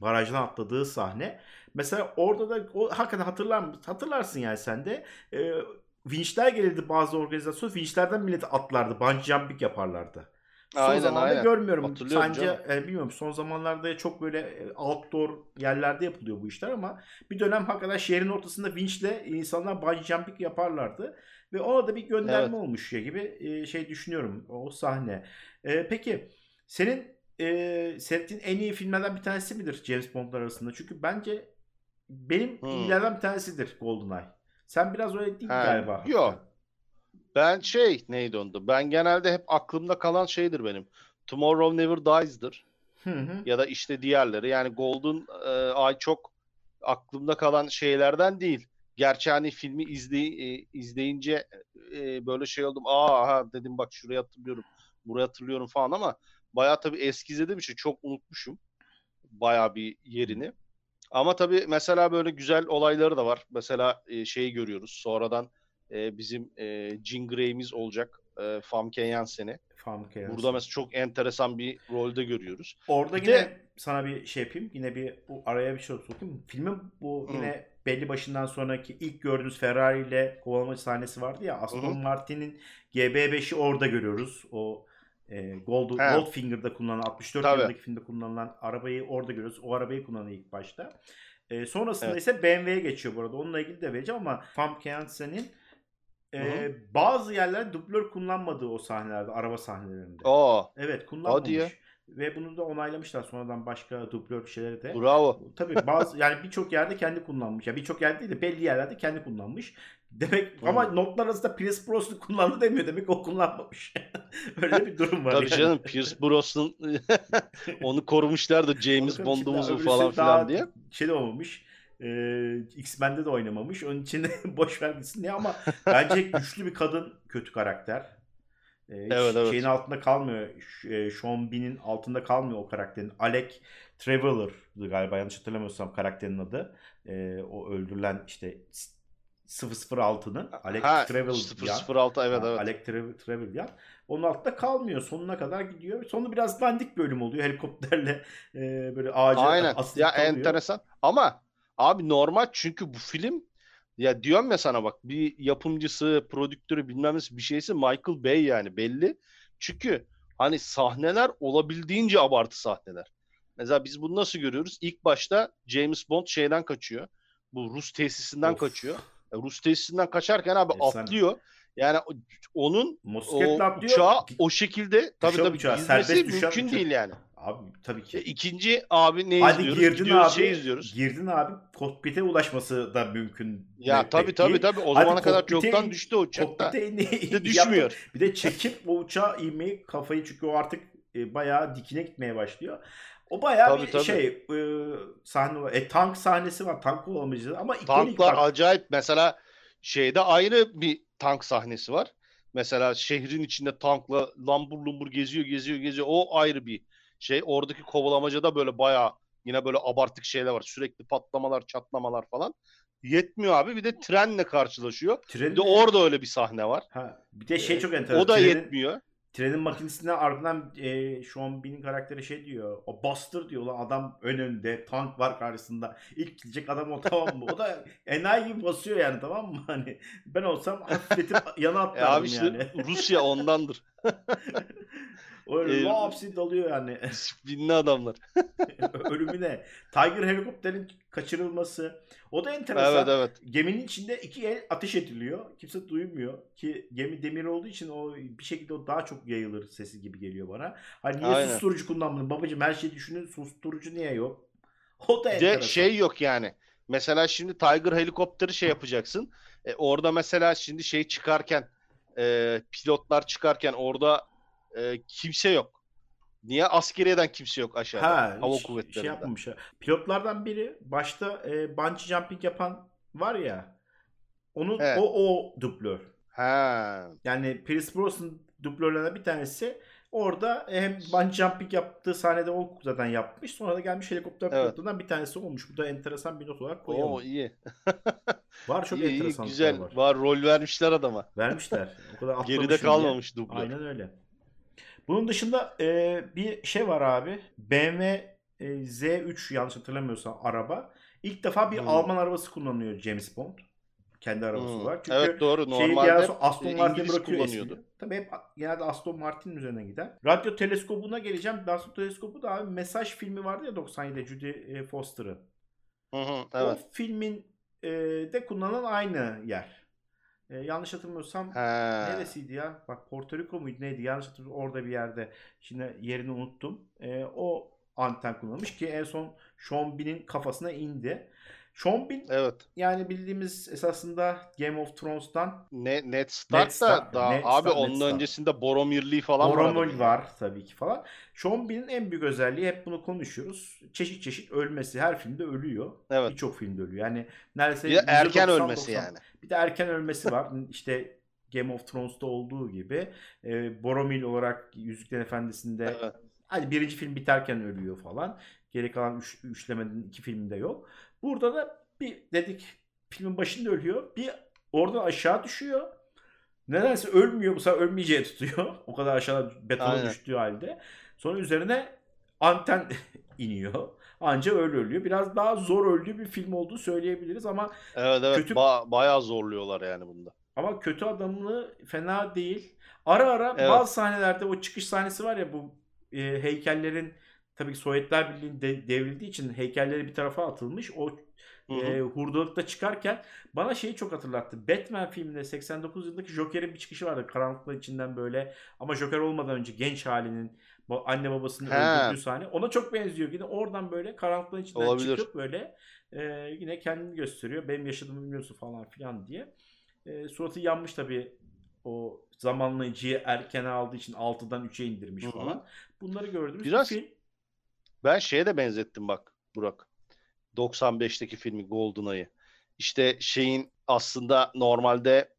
barajdan atladığı sahne. Mesela orada da o hakikaten hatırlar? Hatırlarsın yani sen de. E, vinçler gelirdi bazı organizasyon. Vinçlerden millet atlardı. Bungee jumping yaparlardı. Son Aynen, zamanlarda aynen. görmüyorum. Sence e, bilmiyorum son zamanlarda çok böyle e, outdoor yerlerde yapılıyor bu işler ama bir dönem hakikaten şehrin ortasında vinçle insanlar bungee jumping yaparlardı. Ve ona da bir gönderme Evet. olmuş ya gibi e, şey düşünüyorum o sahne. E, peki senin e, seyrettiğin en iyi filmlerden bir tanesi midir James Bond'lar arasında? Çünkü bence benim Hmm. iyilerden bir tanesidir GoldenEye. Sen biraz öyle değil Ha, galiba. yok. Ben şey neydi onda? Ben genelde hep aklımda kalan şeydir benim. Tomorrow Never Dies'dır. Hı hı. Ya da işte diğerleri. Yani Golden e, Eye çok aklımda kalan şeylerden değil. Gerçi hani filmi izley, e, izleyince e, böyle şey oldum. Aa ha, dedim bak şurayı hatırlıyorum. Burayı hatırlıyorum falan ama bayağı tabii eski izlediğim için çok unutmuşum. Bayağı bir yerini. Ama tabii mesela böyle güzel olayları da var. Mesela e, şeyi görüyoruz. Sonradan e, bizim e, Jean Grey'imiz olacak. E, Famke Jansen'i. Famke Burada Janssen. mesela çok enteresan bir rolde görüyoruz. Orada Bir yine de- sana bir şey yapayım. Yine bir bu araya bir şey sokayım. Filmin bu Hı. yine belli başından sonraki ilk gördüğümüz Ferrari ile kovalama sahnesi vardı ya. Aston Hı hı. Martin'in GB5'i orada görüyoruz. O e, Gold, He. Goldfinger'da kullanılan 64 Tabii. yılındaki filmde kullanılan arabayı orada görüyoruz. O arabayı kullanıyor ilk başta. E, sonrasında Evet. ise BMW'ye geçiyor bu arada. Onunla ilgili de vereceğim ama Famke Janssen'in e, bazı yerler dublör kullanmadığı o sahnelerde, araba sahnelerinde. Aa, Evet kullanmamış. Ve bunu da onaylamışlar sonradan başka dublör şeyleri de. bravo. Tabii bazı yani birçok yerde kendi kullanmış. Ya birçok yerde değil de belli yerlerde kendi kullanmış. Demek ama Hmm. notlar arasında Pierce Brosnan kullandı demiyor. Demek o kullanmamış. Öyle bir durum var. Tabii yani. canım Pierce Brosnan onu korumuşlar da James Bond'umuzu falan filan diye. Şey de olmamış. Ee, X-Men'de de oynamamış. Onun için boş ver gitsin diye ama bence güçlü bir kadın kötü karakter. Ee, Evet, evet. Şeyin altında kalmıyor. E, Sean Bean'in altında kalmıyor o karakterin. Alec Traveler'dı galiba yanlış hatırlamıyorsam karakterin adı. Ee, o öldürülen işte 006'nın Alec Ha, Trevelyan. 006 evet Ha, evet. Alec Tre- Trevelyan. Onun altında kalmıyor. Sonuna kadar gidiyor. Sonu biraz dandik bölüm oluyor. Helikopterle e, böyle ağaca Aynen. Ya kalıyor. enteresan. Ama abi normal çünkü bu film ya diyorum ya sana bak bir yapımcısı, prodüktörü bilmem nesi bir şeysi Michael Bay yani belli. Çünkü hani sahneler olabildiğince abartı sahneler. Mesela biz bunu nasıl görüyoruz? İlk başta James Bond şeyden kaçıyor. Bu Rus tesisinden Of. kaçıyor. E, Rus tesisinden kaçarken abi Efsane. atlıyor. Yani o- onun o Mosikletle atlıyor. uçağı o şekilde tabii Düşen tabii uçağı, serbest mümkün uçak. değil yani. Abi tabii E, ki. ikinci abi ne Hadi izliyoruz? girdin Gidiyoruz abi. şey izliyoruz. Girdin abi. Kokpite ulaşması da mümkün. Ya tabii değil. tabii tabii o Hadi zamana kadar kokpite çoktan in- düştü o uçak. Kokpite Bir de düşmüyor. Bir de çekip o uçağa inmeyi kafayı çünkü o artık e, bayağı dikine gitmeye başlıyor. O bayağı Tabii, bir tabii. şey e, sahne var. E, tank sahnesi var. Tank kullanıcısı ama Tanklar bak. acayip. Mesela şeyde ayrı bir tank sahnesi var. Mesela şehrin içinde tankla lambur lumbur geziyor geziyor geziyor. O ayrı bir şey. Oradaki kovalamacada böyle bayağı yine böyle abartık şeyler var. Sürekli patlamalar, çatlamalar falan. Yetmiyor abi. Bir de trenle karşılaşıyor. Trenin, Bir de orada öyle bir sahne var. ha, bir de şey çok enteresan. O da Trenin- yetmiyor. Trenin makinesinden ardından e, Sean Bean'in karakteri şey diyor. O Buster diyor lan adam önünde tank var karşısında. İlk gidecek adam o tamam mı? O da enayi gibi basıyor yani tamam mı? Hani ben olsam hafifletip yana E atlardım abi işte yani. Rusya ondandır. Öyle e, lapsi dalıyor yani. Disiplinli adamlar. Ölümüne. Tiger helikopterin kaçırılması. O da enteresan. Evet evet. Geminin içinde iki el ateş ediliyor. Kimse duymuyor ki gemi demir olduğu için o bir şekilde o daha çok yayılır sesi gibi geliyor bana. Hani niye Aynen. susturucu kullanmadın? Babacım her şeyi düşünün susturucu niye yok? O da enteresan. de şey yok yani. Mesela şimdi Tiger helikopteri şey yapacaksın. E, orada mesela şimdi şey çıkarken e, pilotlar çıkarken orada e, kimse yok. Niye? Askeriyeden kimse yok aşağıda. ha, Hava kuvvetlerinde. şey yapmamışlar. Pilotlardan biri başta e, bungee jumping yapan var ya. Onun Evet. o o dublör. Ha. Yani Pierce Brosnan dublörlerden bir tanesi orada hem bungee jumping yaptığı sahnede o zaten yapmış. Sonra da gelmiş helikopter Evet. pilotlarından bir tanesi olmuş. Bu da enteresan bir not olarak koyalım. O iyi. Var çok iyi, iyi enteresan güzel. var. Var. rol vermişler adama. Vermişler. O kadar Geride kalmamış dublör. Aynen öyle. Bunun dışında e, bir şey var abi. BMW e, Z3 yanlış hatırlamıyorsam araba. İlk defa bir Hmm. Alman arabası kullanıyor James Bond. Kendi arabası Hmm. olarak. Çünkü Evet doğru. Normalde Aston e, Martin bırakıyor kullanıyordu. ismini. Tabii hep genelde Aston Martin üzerine gider. Radyo teleskobuna geleceğim. Radyo teleskobu da abi Mesaj filmi vardı ya 97'de Judy e, Foster'ın. Hı hı, evet. O filmin e, de kullanılan aynı yer. E, yanlış hatırlamıyorsam Ha. neresiydi ya? Bak Porto Rico muydu neydi? Yanlış hatırlamıyorum. Orada bir yerde. Şimdi yerini unuttum. E, o anten kullanmış ki en son Sean Bean'in kafasına indi. Sean Bean Evet. yani bildiğimiz esasında Game of Thrones'tan Ne, Ned Stark Ned Stark, da daha Ned abi Ned onun Stark. öncesinde Boromirli falan var. Boromir var tabii ki falan. Sean Bean'in en büyük özelliği hep bunu konuşuyoruz. Çeşit çeşit ölmesi. Her filmde ölüyor. Evet. Birçok filmde ölüyor. Yani neredeyse Bir erken %90, ölmesi 90 yani. Bir de erken ölmesi var. İşte Game of Thrones'ta olduğu gibi. E, Boromir olarak Yüzüklerin Efendisi'nde Evet. hani birinci film biterken ölüyor falan. Geri kalan üç, üçlemenin iki filminde yok. Burada da bir dedik filmin başında ölüyor. Bir oradan aşağı düşüyor. Nedense ölmüyor bu sefer ölmeyeceği tutuyor. O kadar aşağıda Aynen. düştüğü halde. Sonra üzerine anten iniyor. Anca öyle ölüyor. Biraz daha zor öldüğü bir film olduğu söyleyebiliriz ama Evet evet Kötü- ba- bayağı zorluyorlar yani bunda. ama kötü adamlığı fena değil. Ara ara Evet. bazı sahnelerde o çıkış sahnesi var ya bu e, heykellerin tabii ki Sovyetler Birliği de- devrildiği için heykelleri bir tarafa atılmış. O Hı hı. e, hurdalıkta çıkarken bana şeyi çok hatırlattı. Batman filminde 89 yıldaki Joker'in bir çıkışı vardı karanlıklar içinden böyle ama Joker olmadan önce genç halinin anne babasını He. öldürdüğü sahne ona çok benziyor. Yine oradan böyle karanlıkların içinden Olabilir. çıkıp böyle e, yine kendini gösteriyor. Benim yaşadığımı bilmiyorsun falan filan diye. E, suratı yanmış tabii o zamanlayıcıyı erken aldığı için 6'dan 3'e indirmiş Hı hı. falan. Bunları gördüğümüz Biraz- bir film. Ben şeye de benzettim bak Burak. 95'teki filmi GoldenEye'ı. İşte şeyin aslında normalde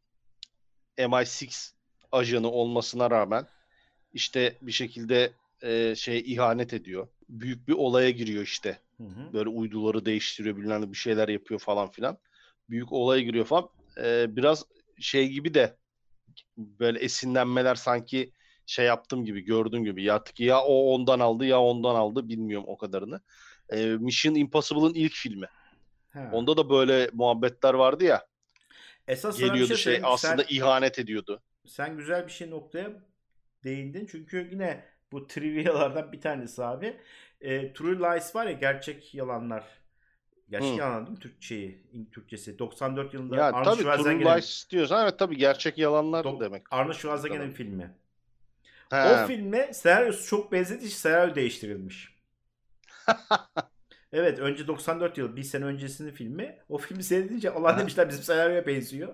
MI6 ajanı olmasına rağmen işte bir şekilde e, şey ihanet ediyor. Büyük bir olaya giriyor işte. Hı hı. Böyle uyduları değiştiriyor, bilmem bir şeyler yapıyor falan filan. Büyük olaya giriyor falan. E, biraz şey gibi de böyle esinlenmeler sanki şey yaptığım gibi gördüğüm gibi artık ya o ondan aldı ya ondan aldı bilmiyorum o kadarını. E, Mission Impossible'ın ilk filmi. Ha. Onda da böyle muhabbetler vardı ya. Esas Geliyordu şey, söyleyeyim. aslında sen, ihanet ediyordu. sen güzel bir şey noktaya değindin. Çünkü yine bu trivialardan bir tanesi abi. E, True Lies var ya gerçek yalanlar. Gerçek Hı. yalanlar değil mi Türkçeyi, Türkçesi? 94 yılında Ya Arnold tabii True Schwarzenegger'in Lies diyorsan evet tabii gerçek yalanlar Dok- demek. Arnold Schwarzenegger'in Tamam. filmi. He. O filme senaryosu çok benzediği için senaryo değiştirilmiş. evet önce 94 yıl bir sene öncesinin filmi. O filmi seyredince Allah demişler bizim senaryoya benziyor.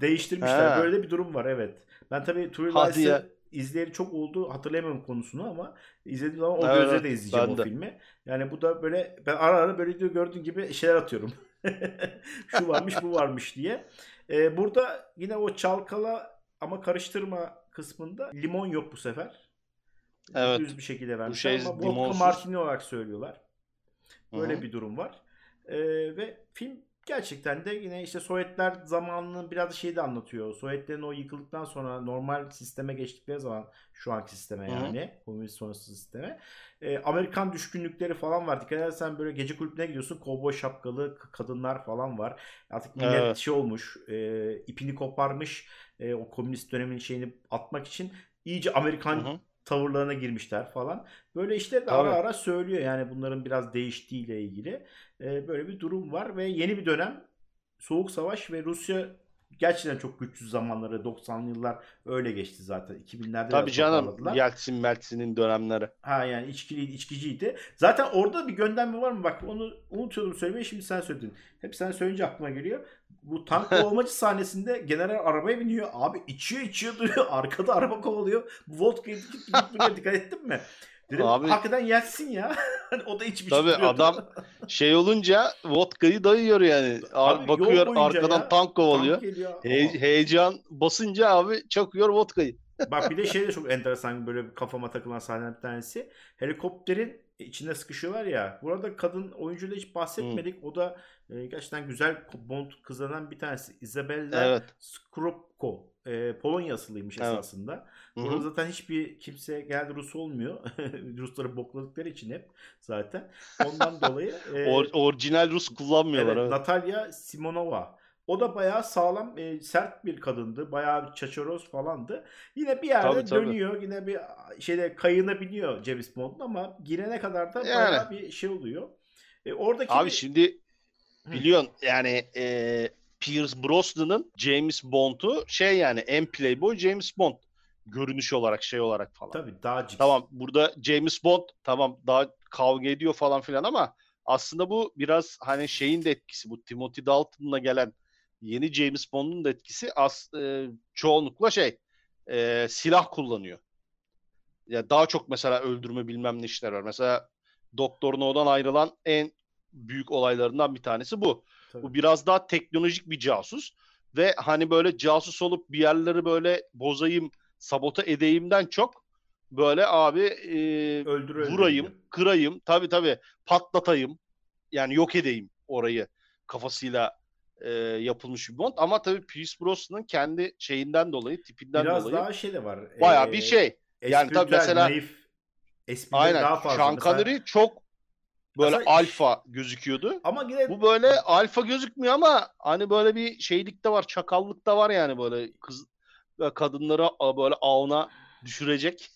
Değiştirmişler. Ha. Böyle bir durum var evet. Ben tabii True. Lies'ı izleyeli çok oldu. Hatırlayamıyorum konusunu ama izlediğim zaman o Evet, gözle de izleyeceğim o de. filmi. Yani bu da böyle ben ara ara böyle diyor gördüğün gibi şeyler atıyorum. Şu varmış bu varmış diye. Ee, burada yine o çalkala ama karıştırma kısmında limon yok bu sefer. Evet. Düz bir şekilde vermişler şey ama vodka martini olarak söylüyorlar. Böyle Hı hı. bir durum var. Ee, ve film gerçekten de yine işte Sovyetler zamanının biraz şeyi de anlatıyor. Sovyetlerin o yıkıldıktan sonra normal sisteme geçtikleri zaman şu anki sisteme yani komünist sonrası sisteme e, Amerikan düşkünlükleri falan var. Dikkat edersen böyle gece kulübüne gidiyorsun. Kovboy şapkalı kadınlar falan var. Artık millet Evet. şey olmuş. e, ipini koparmış. E, o komünist dönemin şeyini atmak için iyice Amerikan Hı hı. tavırlarına girmişler falan. Böyle işler de ara ara söylüyor yani bunların biraz değiştiğiyle ilgili. Ee, böyle bir durum var ve yeni bir dönem Soğuk Savaş ve Rusya gerçekten çok güçsüz zamanları 90'lı yıllar öyle geçti zaten. 2000'lerde Tabii canım. Yeltsin Meltsin'in dönemleri. Ha yani içkiliydi, içkiciydi. Zaten orada bir gönderme var mı? Bak onu unutuyordum söylemeyi şimdi sen söyledin. Hep sen söyleyince aklıma geliyor. Bu tank kovalamaca sahnesinde general arabaya biniyor. Abi içiyor içiyor duruyor. Arkada araba kovalıyor. Bu dikip duruyor. Dikkat ettin mi? Dedim Abi- hakikaten yersin ya. Hani o da içmiş Tabii adam Şey olunca vodkayı dayıyor yani. Abi bakıyor arkadan ya, tank kovalıyor. Tank geliyor. He- heyecan basınca abi çakıyor vodkayı. Bak bir de şey de çok enteresan böyle kafama takılan sahnelerden bir tanesi. Helikopterin içinde sıkışıyorlar ya. Burada kadın oyuncuyla hiç bahsetmedik. O da e, gerçekten güzel Bond kızlarından bir tanesi. Isabella Evet. Skropko. E, Polonya asıllıymış Evet. esasında. Burada zaten hiçbir kimse geldi Rus olmuyor. Rusları bokladıkları için hep zaten. Ondan dolayı e, Or- orijinal Rus kullanmıyorlar. Evet, Evet. Natalya Simonova. O da bayağı sağlam, e, sert bir kadındı. Bayağı bir çaçaroz falandı. Yine bir yerde Tabii, tabii. dönüyor. Yine bir şeyde kayığına biniyor James Bond'un ama girene kadar da Yani. bayağı bir şey oluyor. E, oradaki Abi bir- şimdi Hı. biliyorsun yani e, Pierce Brosnan'ın James Bond'u şey yani en playboy James Bond görünüş olarak şey olarak falan. tabii daha cips. Tamam burada James Bond tamam daha kavga ediyor falan filan ama aslında bu biraz hani şeyin de etkisi bu Timothy Dalton'la gelen yeni James Bond'un da etkisi as, e, çoğunlukla şey e, silah kullanıyor. Ya daha çok mesela öldürme bilmem ne işler var. Mesela Doktor No'dan ayrılan en büyük olaylarından bir tanesi bu. Tabii. Bu biraz daha teknolojik bir casus ve hani böyle casus olup bir yerleri böyle bozayım, sabote edeyimden çok böyle abi e, Öldür vurayım, diyor. kırayım, tabii tabii patlatayım. Yani yok edeyim orayı kafasıyla e, yapılmış bir Bond ama tabii Pierce Brosnan'ın kendi şeyinden dolayı, tipinden Biraz dolayı daha şey de var. bayağı e, bir şey. Yani tabii mesela- naif, Aynen. daha fazla. Sean Mesela- Connery çok böyle Mesela- alfa gözüküyordu. Ama yine Bu böyle alfa gözükmüyor ama hani böyle bir şeylik de var, çakallık da var yani böyle kız ve kadınları böyle avına düşürecek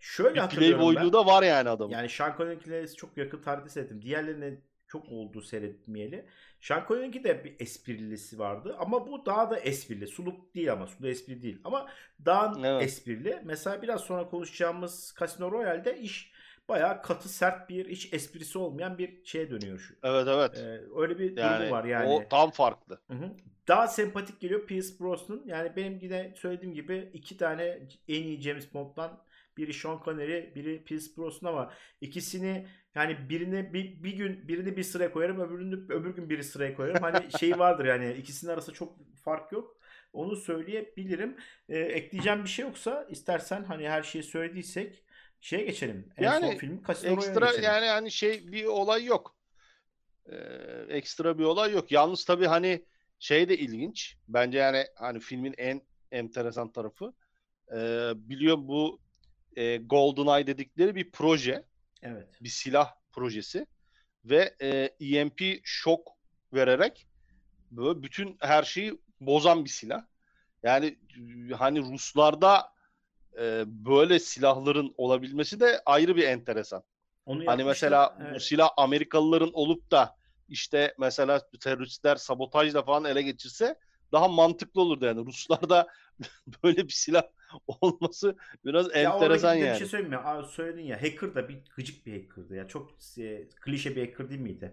şöyle bir playboyluğu da var yani adamın. Yani Sean Connery'le çok yakın tarihte seyrettim. Diğerlerini çok oldu seyretmeyeli. Sean Connery'ninki de bir esprilisi vardı ama bu daha da esprili. Suluk değil ama sulu espri değil ama daha Evet. esprili. Mesela biraz sonra konuşacağımız Casino Royale'de iş bayağı katı sert bir hiç esprisi olmayan bir şeye dönüyor şu. Evet evet. Ee, öyle bir yani, durumu var yani. O tam farklı. Hı hı. Daha sempatik geliyor Pierce Brosnan. Yani benim yine söylediğim gibi iki tane en iyi James Bond'dan biri Sean Connery, biri Pierce Brosnan ama ikisini yani birini bir, bir gün birini bir sıraya koyarım, öbürünü öbür gün biri sıraya koyarım. Hani şey vardır yani ikisinin arasında çok fark yok. Onu söyleyebilirim. Ee, ekleyeceğim bir şey yoksa istersen hani her şeyi söylediysek şeye geçelim. En Yani son film Casino Ekstra geçelim. yani hani şey bir olay yok. Ee, ekstra bir olay yok. Yalnız tabii hani şey de ilginç. Bence yani hani filmin en enteresan tarafı. Ee, biliyorum bu e, GoldenEye dedikleri bir proje. Evet. bir silah projesi ve e, EMP şok vererek böyle bütün her şeyi bozan bir silah. Yani e, hani Ruslarda e, böyle silahların olabilmesi de ayrı bir enteresan. Onu Hani yapmışlar. mesela bu Evet. silah Amerikalıların olup da işte mesela teröristler sabotajla falan ele geçirse daha mantıklı olurdu yani. Ruslarda böyle bir silah olması biraz Ya enteresan yani. Bir şey söyleyeyim mi? Aa, söyledin ya hacker da bir gıcık bir hacker'dı ya. Çok e, klişe bir hacker değil miydi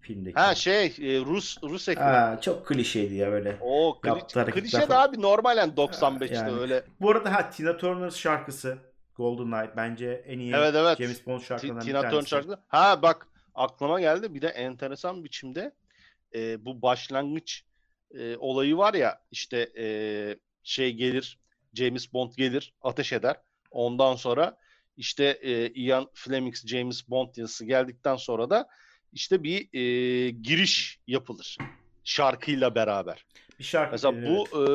filmdeki? Ha şey e, Rus Rus ekranı. Ha, çok klişeydi ya böyle. O kli- klişe de abi normal yani 95'te Yani. öyle. Bu arada ha Tina Turner şarkısı GoldenEye bence en iyi Evet evet. James Bond şarkılarından Tina Turner tanesi. şarkısı. Ha bak aklıma geldi bir de enteresan biçimde e, bu başlangıç e, olayı var ya işte e, şey gelir James Bond gelir ateş eder. Ondan sonra işte e, Ian Fleming James Bond yazısı geldikten sonra da işte bir e, giriş yapılır şarkıyla beraber. Bir şarkı. Mesela evet. bu e,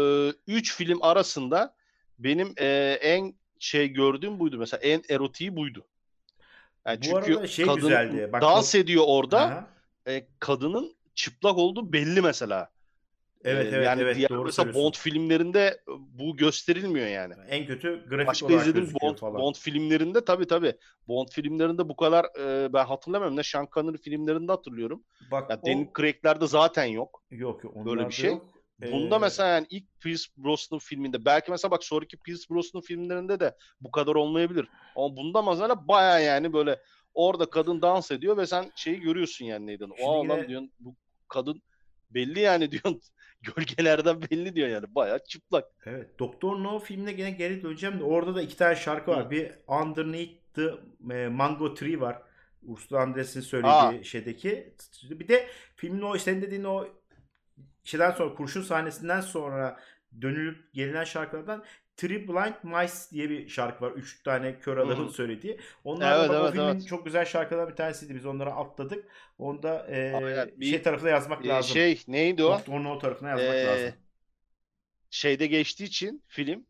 üç film arasında benim e, en şey gördüğüm buydu. Mesela en erotiği buydu. Yani Bu çünkü arada şey kadın güzeldi. Bak, dans ediyor orada. Aha. E, kadının çıplak olduğu belli mesela. Evet E, evet yani evet diğer doğru mesela. Bond filmlerinde bu gösterilmiyor yani. En kötü grafik Başka olarak gözüküyor Bond, falan. Bond filmlerinde tabii tabii. Bond filmlerinde bu kadar e, ben hatırlamıyorum. Ne Sean Connery filmlerinde hatırlıyorum. Bak Ya o... Daniel Craig'lerde zaten yok. Yok yok Böyle bir şey. yok. Bunda Ee, mesela yani ilk Pierce Brosnan filminde belki mesela bak sonraki Pierce Brosnan filmlerinde de bu kadar olmayabilir. Ama bunda mesela baya yani böyle orada kadın dans ediyor ve sen şeyi görüyorsun yani neyden. O yine- adam diyorsun bu kadın belli yani diyorsun gölgelerden belli diyor yani baya çıplak. Evet. Doktor No filmine gene geri döneceğim de orada da iki tane şarkı var. Hı. Bir Underneath the e, Mango Tree var. Ursula Andress'in söylediği şeydeki. Bir de filmin o senin dediğin o şeyden sonra kurşun sahnesinden sonra dönülüp gelinen şarkılardan Three Blind Mice diye bir şarkı var. Üç tane kör adamın Hı. söylediği. Onlar da Evet, o evet, filmin evet. çok güzel şarkılardan bir tanesiydi. Biz onları atladık. Onu da e, Aynen. Bir- şey tarafına yazmak Ee, lazım. şey neydi o? Doktor No tarafına yazmak Ee, lazım. Şeyde geçtiği için film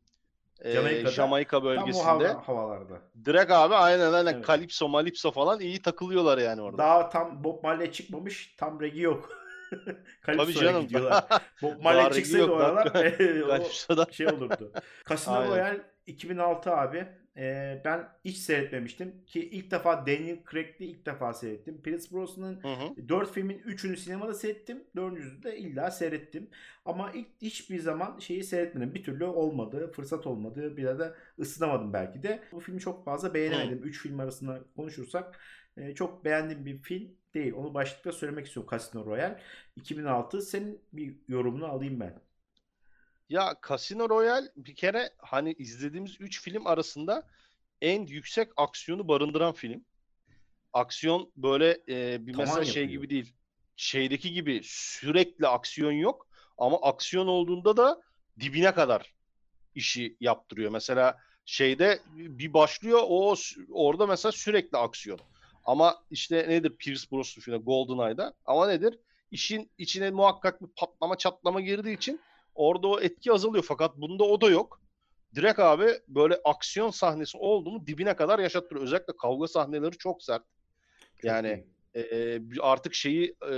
e, Jamaika'da. Jamaika Tam o bölgesinde. hava- havalarda. Direkt abi aynen aynen Evet. Kalipso Malipso falan iyi takılıyorlar yani orada. Daha tam Bob Marley çıkmış. Tam regi yok. Canım. gidiyorlar. Bob Marley çıksaydı yok, o aralar o şey olurdu. Casino. Royale 2006 abi. Ee, ben hiç seyretmemiştim. Ki ilk defa Daniel Craig'li ilk defa seyrettim. Pierce Brosnan'ın Hı hı. 4 filmin 3'ünü sinemada seyrettim. 4'üncüsü de illa seyrettim. Ama ilk hiçbir zaman şeyi seyretmedim. Bir türlü olmadı. Fırsat olmadı. Bir de ısınamadım belki de. Bu filmi çok fazla beğenemedim. 3 film arasında konuşursak e, çok beğendiğim bir film değil. Onu başlıkta söylemek istiyorum. Casino Royale 2006. Senin bir yorumunu alayım ben. Ya Casino Royale bir kere hani izlediğimiz 3 film arasında en yüksek aksiyonu barındıran film. Aksiyon böyle e, bir Tavan mesela şey yapıyor. gibi değil. Şeydeki gibi sürekli aksiyon yok ama aksiyon olduğunda da dibine kadar işi yaptırıyor. Mesela şeyde bir başlıyor o orada mesela sürekli aksiyon. Ama işte nedir Pierce Brosnan filmi GoldenEye'da ama nedir? İşin içine muhakkak bir patlama çatlama girdiği için orada o etki azalıyor. Fakat bunda o da yok. Direkt abi böyle aksiyon sahnesi oldu mu dibine kadar yaşattırıyor. Özellikle kavga sahneleri çok sert. Yani e, artık şeyi e,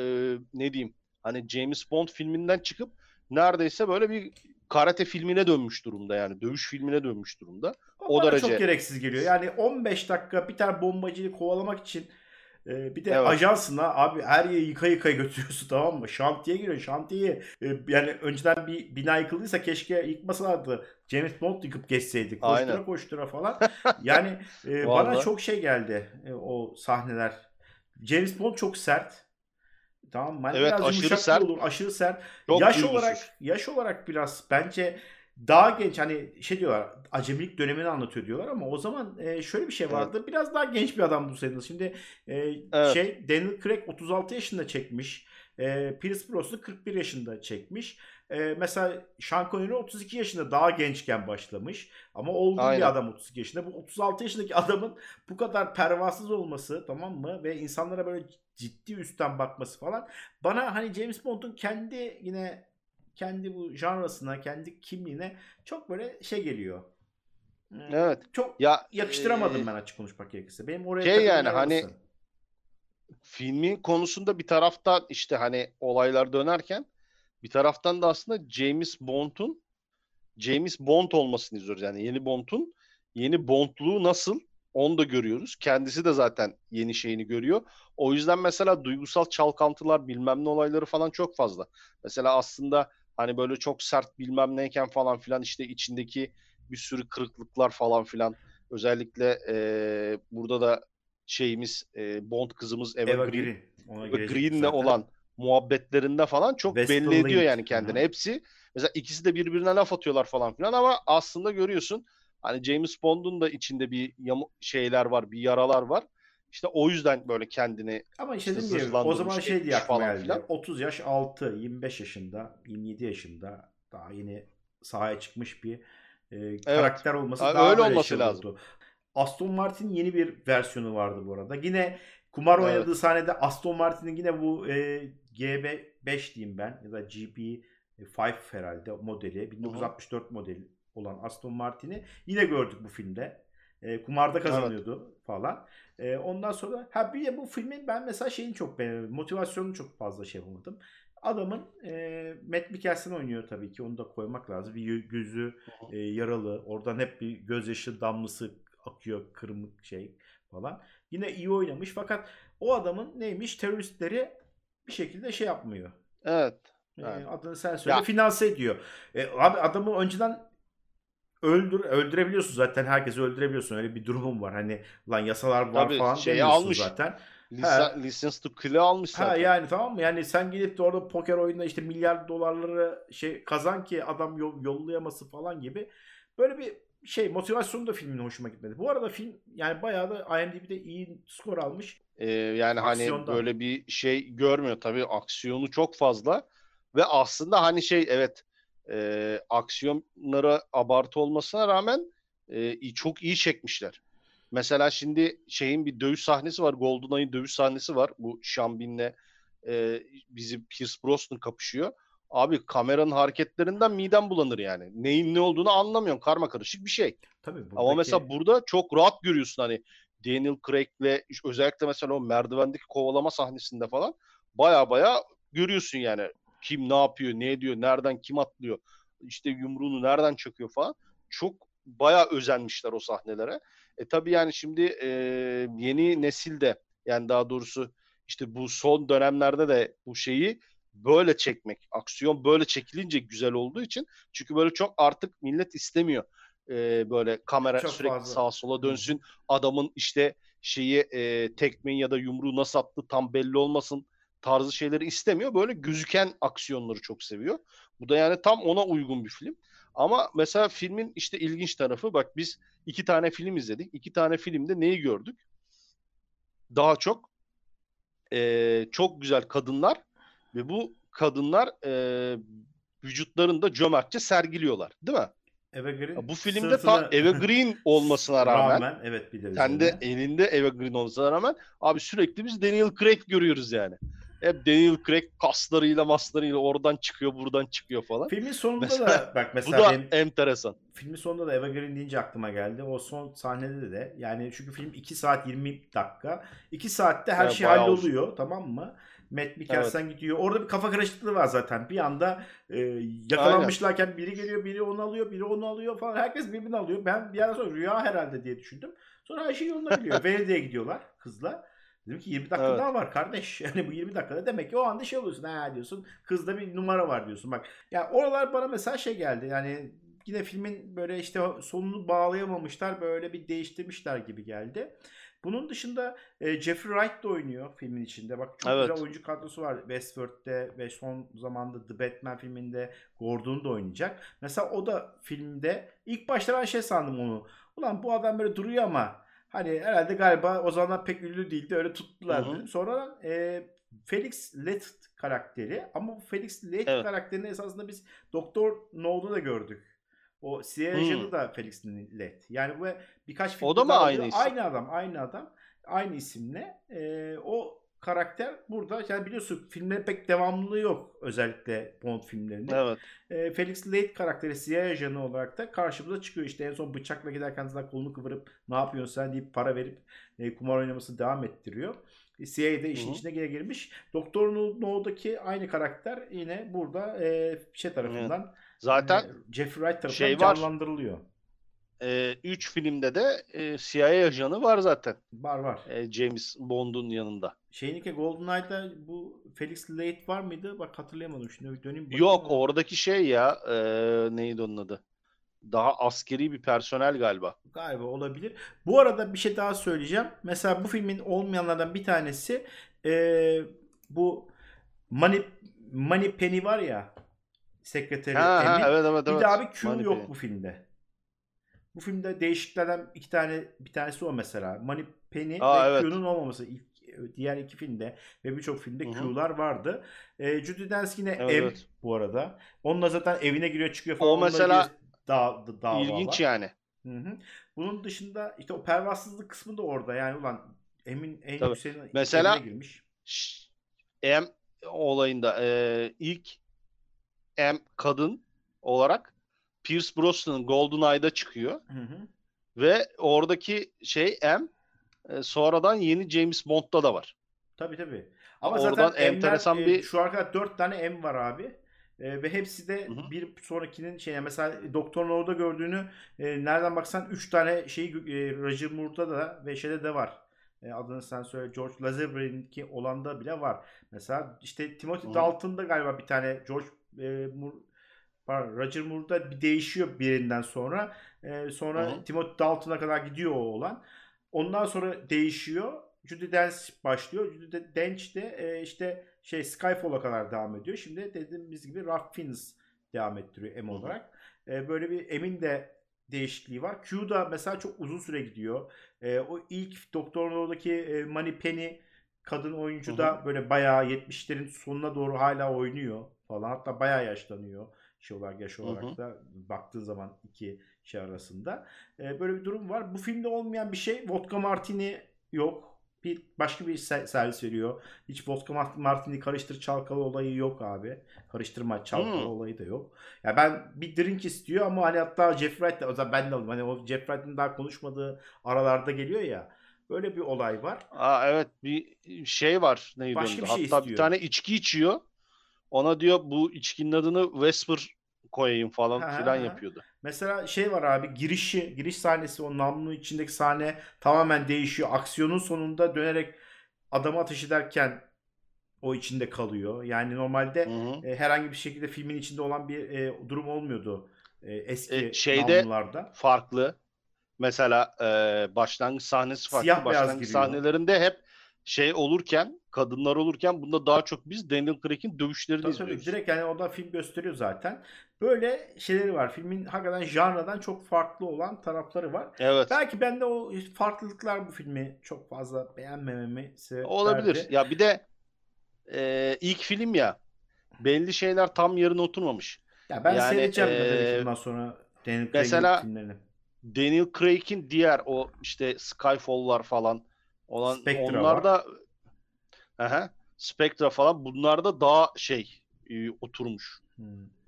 ne diyeyim hani James Bond filminden çıkıp neredeyse böyle bir karate filmine dönmüş durumda yani dövüş filmine dönmüş durumda. o Bana derece. çok gereksiz geliyor. Yani 15 dakika bir tane bombacıyı kovalamak için Ee, bir de Evet. ajansına abi her yeri yıka yıka götürüyorsun tamam mı? Şantiye giriyor şantiyeyi. Ee, yani önceden bir bina yıkıldıysa keşke yıkmasalardı. James Bond yıkıp geçseydi. Koştura Aynen. koştura falan. Yani e, bana çok şey geldi e, o sahneler. James Bond çok sert. Tamam mı? Hani Evet, biraz aşırı sert. olur, aşırı sert. Çok yaş duygusuz. olarak yaş olarak biraz bence daha genç hani şey diyorlar acemilik dönemini anlatıyor diyorlar ama o zaman e, şöyle bir şey Evet. vardı. Biraz daha genç bir adam bulsaydınız. Şimdi e, Evet. şey Daniel Craig 36 yaşında çekmiş. E, Pierce Brosnan 41 yaşında çekmiş. E, mesela Sean Connery 32 yaşında daha gençken başlamış. Ama olgun bir adam 32 yaşında. Bu 36 yaşındaki adamın bu kadar pervasız olması tamam mı? Ve insanlara böyle ciddi üstten bakması falan. Bana hani James Bond'un kendi yine kendi bu janrasına, kendi kimliğine çok böyle şey geliyor. Hmm, Evet. Çok Ya yakıştıramadım e, ben açık konuşmak gerekirse. Benim oraya Şey yani hani filmin konusunda bir taraftan işte hani olaylar dönerken bir taraftan da aslında James Bond'un James Bond olmasını izliyoruz. Yani yeni Bond'un yeni Bond'luğu nasıl onu da görüyoruz. Kendisi de zaten yeni şeyini görüyor. O yüzden mesela duygusal çalkantılar bilmem ne olayları falan çok fazla. Mesela aslında hani böyle çok sert bilmem neyken falan filan işte içindeki bir sürü kırıklıklar falan filan. Özellikle eee, burada da şeyimiz eee, Bond kızımız Eva, Eva Green Green. Ona gelecektim Green'le zaten. olan muhabbetlerinde falan çok Western belli ediyor Link. yani kendini. Hı hı. Hepsi mesela ikisi de birbirine laf atıyorlar falan filan ama aslında görüyorsun hani James Bond'un da içinde bir yamu- şeyler var, bir yaralar var. İşte o yüzden böyle kendini Ama işte İşte gibi o zaman şey diye falan filan. 30 yaş altı, 25 yaşında, 27 yaşında daha yeni sahaya çıkmış bir e, karakter olması Ha, daha öyle olması şey lazım. olurdu. Aston Martin yeni bir versiyonu vardı bu arada. Yine kumar Evet. oynadığı sahnede Aston Martin'in yine bu e, GB5 diyeyim ben ya da GP5 herhalde modeli 1964 modeli olan Aston Martin'i yine gördük bu filmde. E, kumarda kazanıyordu falan. E, ondan sonra ha bir de bu filmin ben mesela şeyini çok beğendim. Motivasyonunu çok fazla şey yapamadım. Adamın e, Matt Mikkelsen oynuyor tabii ki. Onu da koymak lazım. Bir gö- gözü e, yaralı. Oradan hep bir gözyaşı damlası akıyor. Kırmızı şey falan. Yine iyi oynamış fakat o adamın neymiş? Teröristleri bir şekilde şey yapmıyor. evet E, Evet. adını sen söyle. Ya- Finanse ediyor. E, abi adamı önceden öldür öldürebiliyorsun zaten. Herkesi öldürebiliyorsun. Öyle bir durumum var. Hani lan yasalar var Tabii, falan şeyi almış. zaten. Lisa, License to Kill'i almış Ha zaten. yani tamam mı? Yani sen gidip de orada poker oyununda işte milyar dolarları şey kazan ki adam yol, yollayaması falan gibi. Böyle bir şey motivasyonu da filmin hoşuma gitmedi. Bu arada film yani bayağı da IMDb'de iyi skor almış. Ee, yani hani Aksiyondan. böyle bir şey görmüyor tabii aksiyonu çok fazla ve aslında hani şey evet e, aksiyonlara abartı olmasına rağmen e, çok iyi çekmişler. Mesela şimdi şeyin bir dövüş sahnesi var. GoldenEye'ın dövüş sahnesi var. Bu Şambin'le e, bizim Pierce Brosnan kapışıyor. Abi kameranın hareketlerinden midem bulanır yani. Neyin ne olduğunu anlamıyorsun. Karma karışık bir şey. Tabii buradaki... Ama mesela burada çok rahat görüyorsun hani Daniel Craig'le özellikle mesela o merdivendeki kovalama sahnesinde falan baya baya görüyorsun yani kim ne yapıyor, ne ediyor, nereden kim atlıyor, işte yumruğunu nereden çakıyor falan. Çok baya özenmişler o sahnelere. E tabii yani şimdi e, yeni nesilde yani daha doğrusu işte bu son dönemlerde de bu şeyi böyle çekmek, aksiyon böyle çekilince güzel olduğu için çünkü böyle çok artık millet istemiyor e, böyle kamera Çok sürekli fazla. sağa sola dönsün. Adamın işte şeyi e, tekmeyi ya da yumruğu nasıl attı tam belli olmasın tarzı şeyleri istemiyor. Böyle gözüken aksiyonları çok seviyor. Bu da yani tam ona uygun bir film. Ama mesela filmin işte ilginç tarafı bak biz iki tane film izledik. İki tane filmde neyi gördük? Daha çok e, çok güzel kadınlar ve bu kadınlar e, vücutlarını da cömertçe sergiliyorlar. Değil mi? Eva Green Bu filmde sırtını- tam Eva Green olmasına rağmen, evet bir de kendi elinde Eva Green olmasına rağmen abi sürekli biz Daniel Craig görüyoruz yani. Hep Daniel Craig kaslarıyla maslarıyla oradan çıkıyor buradan çıkıyor falan. Filmin sonunda Mesela- da bak Bu mesela da benim enteresan. filmin sonunda da Eva Green deyince aklıma geldi. O son sahnede de yani çünkü film 2 saat 20 dakika. 2 saatte her Evet, şey halloluyor tamam mı? Matt Mikkelsen gidiyor. Orada bir kafa karışıklığı var zaten. Bir anda e, yakalanmışlarken biri geliyor, biri onu alıyor, biri onu alıyor falan. Herkes birbirini alıyor. Ben bir ara sonra rüya herhalde diye düşündüm. Sonra her şey yoluna gidiyor. Venedik'e gidiyorlar kızla. Dedim ki 20 dakika Evet. daha var kardeş. Yani bu 20 dakikada demek ki o anda şey oluyorsun. Ha diyorsun. Kızda bir numara var diyorsun. Bak ya oralar bana mesela şey geldi. Yani yine filmin böyle işte sonunu bağlayamamışlar. Böyle bir değiştirmişler gibi geldi. Bunun dışında e, Jeffrey Wright da oynuyor filmin içinde. Bak çok Evet. güzel oyuncu kadrosu var. Westworld'de ve son zamanda The Batman filminde Gordon da oynayacak. Mesela o da filmde ilk başta ben şey sandım onu. Ulan bu adam böyle duruyor ama hani herhalde galiba o zamanlar pek ünlü değildi öyle tuttular. Sonra e, Felix Leith karakteri ama bu Felix Leith Evet. karakterini esasında biz Doktor No'da da gördük. O ajanı Hmm. da Felix Leith. Yani bu birkaç film O da mı aynı isim? Aynı adam, aynı adam. Aynı isimle. E, o karakter burada yani biliyorsun filmlerin pek devamlılığı yok özellikle Bond filmlerinde. Evet. E, Felix Leith karakteri CIA ajanı olarak da karşımıza çıkıyor. İşte en son bıçakla giderken zaten kolunu kıvırıp ne yapıyorsun sen deyip para verip e, kumar oynamasını devam ettiriyor. E, CIA de işin Hı hı. içine gire girmiş. Doktor No- No'daki aynı karakter yine burada e, şey tarafından Zaten e, Jeffrey Wright tarafından şey var. canlandırılıyor. 3 filmde de e, CIA ajanı var zaten. Var var. E, James Bond'un yanında. Şeyinki GoldenEye'da bu Felix Leith var mıydı? Bak hatırlayamadım şimdi döneyim. bakayım Yok oradaki şey ya e, neydi onun adı? Daha askeri bir personel galiba. Galiba olabilir. Bu arada bir şey daha söyleyeceğim. Mesela bu filmin olmayanlardan bir tanesi eee, bu Money, Money Penny var ya sekreteri Ha, ha, Emin. evet evet Bir evet. de abi Q Money yok Penny. bu filmde. Bu filmde değişiklerden iki tane bir tanesi o mesela. Money Penny Aa, ve evet. Q'nun olmaması ilk diğer iki filmde ve birçok filmde Hı hı. Q'lar vardı. Ee, Judi Dench yine Evet, M evet. bu arada. Onunla zaten evine giriyor çıkıyor falan. O mesela da, da, dava İlginç var. yani. Hı hı. Bunun dışında işte o pervasızlık kısmı da orada. Yani ulan Emin en Tabii. yükseğine Mesela- girmiş. M olayında e, ilk M kadın olarak Pierce Brosnan'ın GoldenEye'da çıkıyor. Hı hı. Ve oradaki şey M e, sonradan yeni James Bond'da da var. Tabii tabii. Ama Oradan zaten M'ler, enteresan e, bir- şu ana kadar 4 tane M var abi. E, ve hepsi de Hı hı. bir sonrakinin şeyine mesela Doktor No'da gördüğünü e, nereden baksan 3 tane şey e, Roger Moore'da da ve şeyde de var. E, adını sen söyle George Lazenby'ninki olanda bile var. Mesela işte Timothy hı. Dalton'da galiba bir tane George e, Moore pardon, Roger Moore'da bir değişiyor birinden sonra. E, sonra Hı hı. Timothy Dalton'a kadar gidiyor o olan. Ondan sonra değişiyor. Judy Dench başlıyor. Judy Dench de e, işte şey Skyfall'a kadar devam ediyor. Şimdi dediğimiz gibi Ralph Fiennes devam ettiriyor M olarak. E, böyle bir Emin de değişikliği var. Q da mesela çok uzun süre gidiyor. E, o ilk Doktor No'daki e, Money Penny kadın oyuncu Hı da böyle bayağı 70'lerin sonuna doğru hala oynuyor falan. Hatta bayağı yaşlanıyor şey olarak yaş olarak hı. da baktığın zaman iki şey arasında. E, böyle bir durum var. Bu filmde olmayan bir şey. Vodka Martini yok. Bir başka bir se- servis veriyor. Hiç vodka mart- martini karıştır çalkala olayı yok abi. Karıştırma çalkala Hmm. olayı da yok. Ya ben bir drink istiyor ama hani hatta Jeff Wright de o zaman ben de aldım. Hani o Jeff Wright'ın daha konuşmadığı aralarda geliyor ya. Böyle bir olay var. Aa, evet bir şey var neydi Başka onda? bir şey Hatta istiyor. bir tane içki içiyor. Ona diyor bu içkinin adını Vesper koyayım falan Ha, filan yapıyordu. Mesela şey var abi girişi, giriş sahnesi o namlunun içindeki sahne tamamen değişiyor. Aksiyonun sonunda dönerek adamı ateş ederken o içinde kalıyor. Yani normalde Hı hı. e, herhangi bir şekilde filmin içinde olan bir e, durum olmuyordu e, eski E, şeyde- namlularda. Farklı. Mesela e, başlangıç sahnesi farklı. Siyah başlangıç sahnelerinde hep şey olurken kadınlar olurken bunda daha çok biz Daniel Craig'in dövüşlerini Tabii tabii izliyoruz. direkt yani orada film gösteriyor zaten. Böyle şeyleri var. Filmin hakikaten janradan çok farklı olan tarafları var. Evet. Belki ben de o farklılıklar bu filmi çok fazla beğenmememi sebep Olabilir. verdi. Ya bir de e, ilk film ya belli şeyler tam yerine oturmamış. Ya ben Yani, seyredeceğim bundan sonra Daniel Craig'in mesela- filmlerini. Daniel Craig'in diğer o işte Skyfall'lar falan olan Spectre onlar var. da Aha, Spectre falan bunlar da daha şey e, oturmuş. Hmm.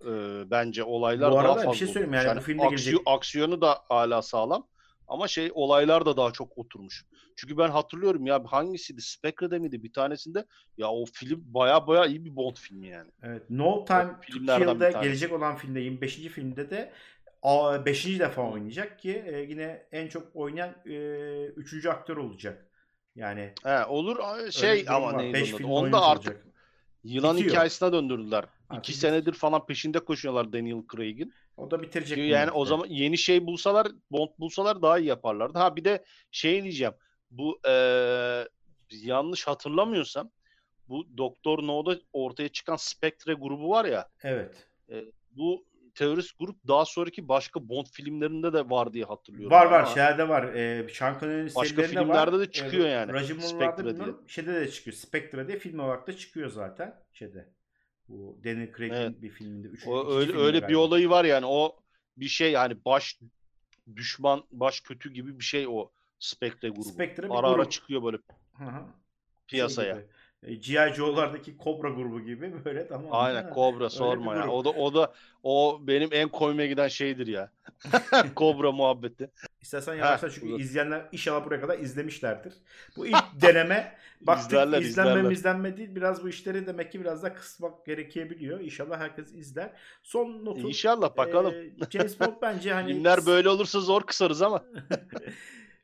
Ee, bence olaylar Bu daha arada bir fazla şey söyleyeyim oturmuş. yani bu filmde aksiyo- gelecek- aksiyonu da hala sağlam ama şey olaylar da daha çok oturmuş. Çünkü ben hatırlıyorum ya hangisiydi? Spectre'de miydi? Bir tanesinde ya o film baya baya iyi bir Bond filmi yani. Evet. No Time to bir tanesi. gelecek olan filmde 25. filmde de 5. defa oynayacak ki e, yine en çok oynayan 3. aktör olacak. Yani He, olur şey ama neydi 5 onun adı? film Onu da oyuncu artık olacak. yılan Bitiyor. hikayesine döndürdüler. Artık İki senedir falan peşinde koşuyorlar Daniel Craig'in. O da bitirecek bunu Yani o zaman yeni şey bulsalar, Bond bulsalar daha iyi yaparlardı. Ha bir de şey diyeceğim. Bu eee, yanlış hatırlamıyorsam bu Doktor No'da ortaya çıkan Spectre grubu var ya. Evet. Bu terörist grup daha sonraki başka Bond filmlerinde de var diye hatırlıyorum. Var var şeylerde var. Ee, Connery'nin Başka filmlerde var. de çıkıyor yani. Rajimurlar'da Spectre bilmiyorum. Şeyde de çıkıyor. Spectre diye film olarak da çıkıyor zaten. Şeyde. Bu Daniel Craig'in Evet. bir filminde. Üç, O öyle filminde öyle bir galiba. olayı var yani. O bir şey yani baş düşman, baş kötü gibi bir şey o Spectre grubu. Spectre bir ara ara grup. çıkıyor böyle Hı hı. piyasaya. Şey gibi. E, G.I. Joe'lardaki Kobra grubu gibi böyle tamam. Aynen bir sorma ya. O da o da o benim en koyma giden şeydir ya. Kobra muhabbeti. İstersen yavaşla çünkü da- izleyenler inşallah buraya kadar izlemişlerdir. Bu ilk deneme baktık İzlerler, izlenme izlerler. izlenme değil biraz bu işleri demek ki biraz da kısmak gerekebiliyor. İnşallah herkes izler. Son notu İnşallah bakalım. e, James Bond bence hani Filmler böyle olursa zor kısarız ama.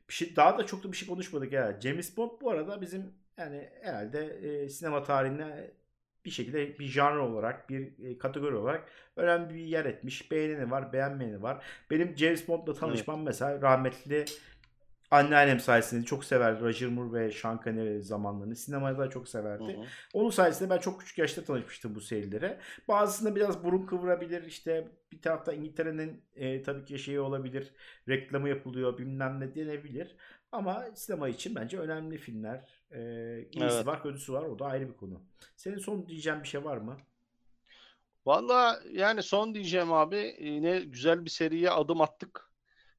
bir şey daha da çok da bir şey konuşmadık ya. James Bond bu arada bizim yani herhalde e, sinema tarihine bir şekilde bir janr olarak, bir e, kategori olarak önemli bir yer etmiş. Beğeneni var, beğenmeyeni var. Benim James Bond'la tanışmam mesela rahmetli anneannem sayesinde çok severdi. Roger Moore ve Sean Connery zamanlarını. Sinemada da çok Hı severdi. hı. Onun sayesinde ben çok küçük yaşta tanışmıştım bu serilere. Bazısında biraz burun kıvırabilir. İşte bir tarafta İngiltere'nin e, tabii ki şeyi olabilir. Reklamı yapılıyor bilmem ne denebilir. Ama sinema için bence önemli filmler. E, iyisi Evet. var kötüsü var. O da ayrı bir konu. Senin son diyeceğin bir şey var mı? Valla yani son diyeceğim abi yine güzel bir seriye adım attık.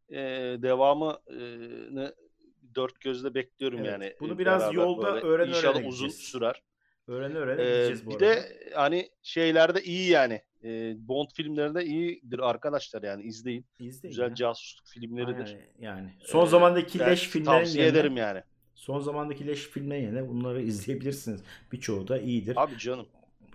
Ee, devamını dört gözle bekliyorum Evet, yani. bunu e, biraz yolda böyle. öğrene İnşallah uzun gideceğiz. sürer. Öğrene öğrene Ee, gideceğiz bu bir arada. de hani şeylerde iyi yani. Ee, Bond filmlerinde iyidir arkadaşlar yani izleyin. İzleyin Güzel ya. casusluk filmleridir. Aynen, yani. Son Ee, zamandaki leş filmlerin tavsiye yerine, ederim yani. Son zamandaki leş filmlerin yerine bunları izleyebilirsiniz. Birçoğu da iyidir. Abi canım.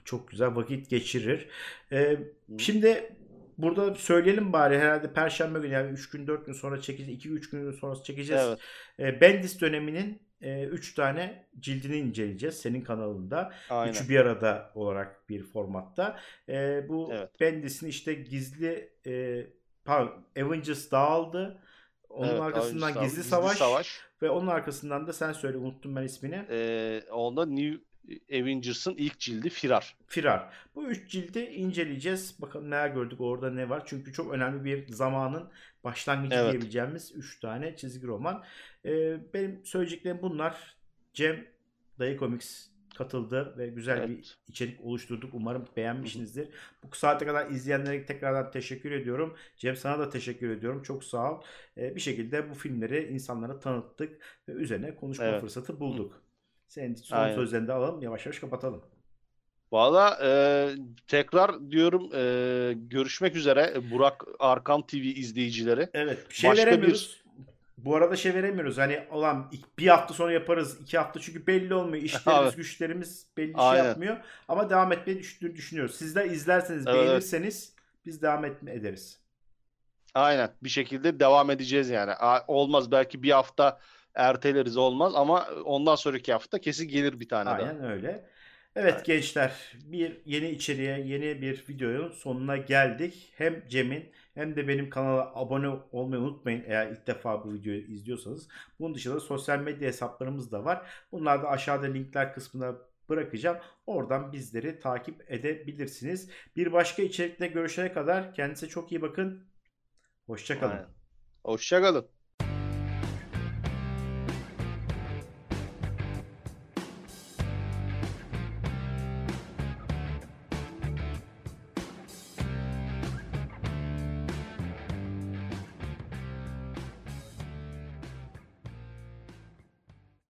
Çok güzel vakit geçirir. Ee, şimdi burada söyleyelim bari herhalde Perşembe günü yani 3 gün 4 gün sonra çekeceğiz. 2-3 gün sonra çekeceğiz. Evet. Ee, Bendis döneminin 3 tane cildini inceleyeceğiz senin kanalında. Aynen. Üçü bir arada olarak bir formatta. Ee, bu Evet. Bendis'in işte gizli e, pardon, Avengers dağıldı. Onun Evet, arkasından Gizli, Gizli Savaş, Savaş. ve onun arkasından da sen söyle unuttum ben ismini. Ee, onda New Avengers'ın ilk cildi Firar. Firar. Bu üç cildi inceleyeceğiz. Bakalım neler gördük orada ne var. Çünkü çok önemli bir zamanın başlangıcı Evet. diyebileceğimiz üç tane çizgi roman. Ee, benim söyleyeceklerim bunlar. Cem Dayı Comics katıldı ve güzel Evet. bir içerik oluşturduk. Umarım beğenmişsinizdir. Bu saate kadar izleyenlere tekrardan teşekkür ediyorum. Cem sana da teşekkür ediyorum. Çok sağ ol. Ee, bir şekilde bu filmleri insanlara tanıttık ve üzerine konuşma Evet. fırsatı bulduk. Senin son Aynen. sözlerini de alalım. Yavaş yavaş kapatalım. Valla e, tekrar diyorum e, görüşmek üzere Burak Arkan TV izleyicileri. Evet. Bir şey Başka veremiyoruz. Bu arada şey veremiyoruz. Hani olan bir hafta sonra yaparız. iki hafta çünkü belli olmuyor. İşlerimiz, güçlerimiz belli Aynen. şey yapmıyor. Ama devam etmeyi düşün- düşünüyoruz. Sizler izlerseniz, Evet, beğenirseniz biz devam etme ederiz. Aynen bir şekilde devam edeceğiz yani. Olmaz belki bir hafta erteleriz olmaz ama ondan sonraki hafta kesin gelir bir tane daha. Aynen öyle. Evet Aynen. gençler bir yeni içeriğe yeni bir videonun sonuna geldik. Hem Cem'in hem de benim kanala abone olmayı unutmayın eğer ilk defa bu videoyu izliyorsanız. Bunun dışında sosyal medya hesaplarımız da var. Bunlar da aşağıda linkler kısmına bırakacağım. Oradan bizleri takip edebilirsiniz. Bir başka içerikte görüşene kadar kendinize çok iyi bakın. Hoşçakalın. Hoşçakalın.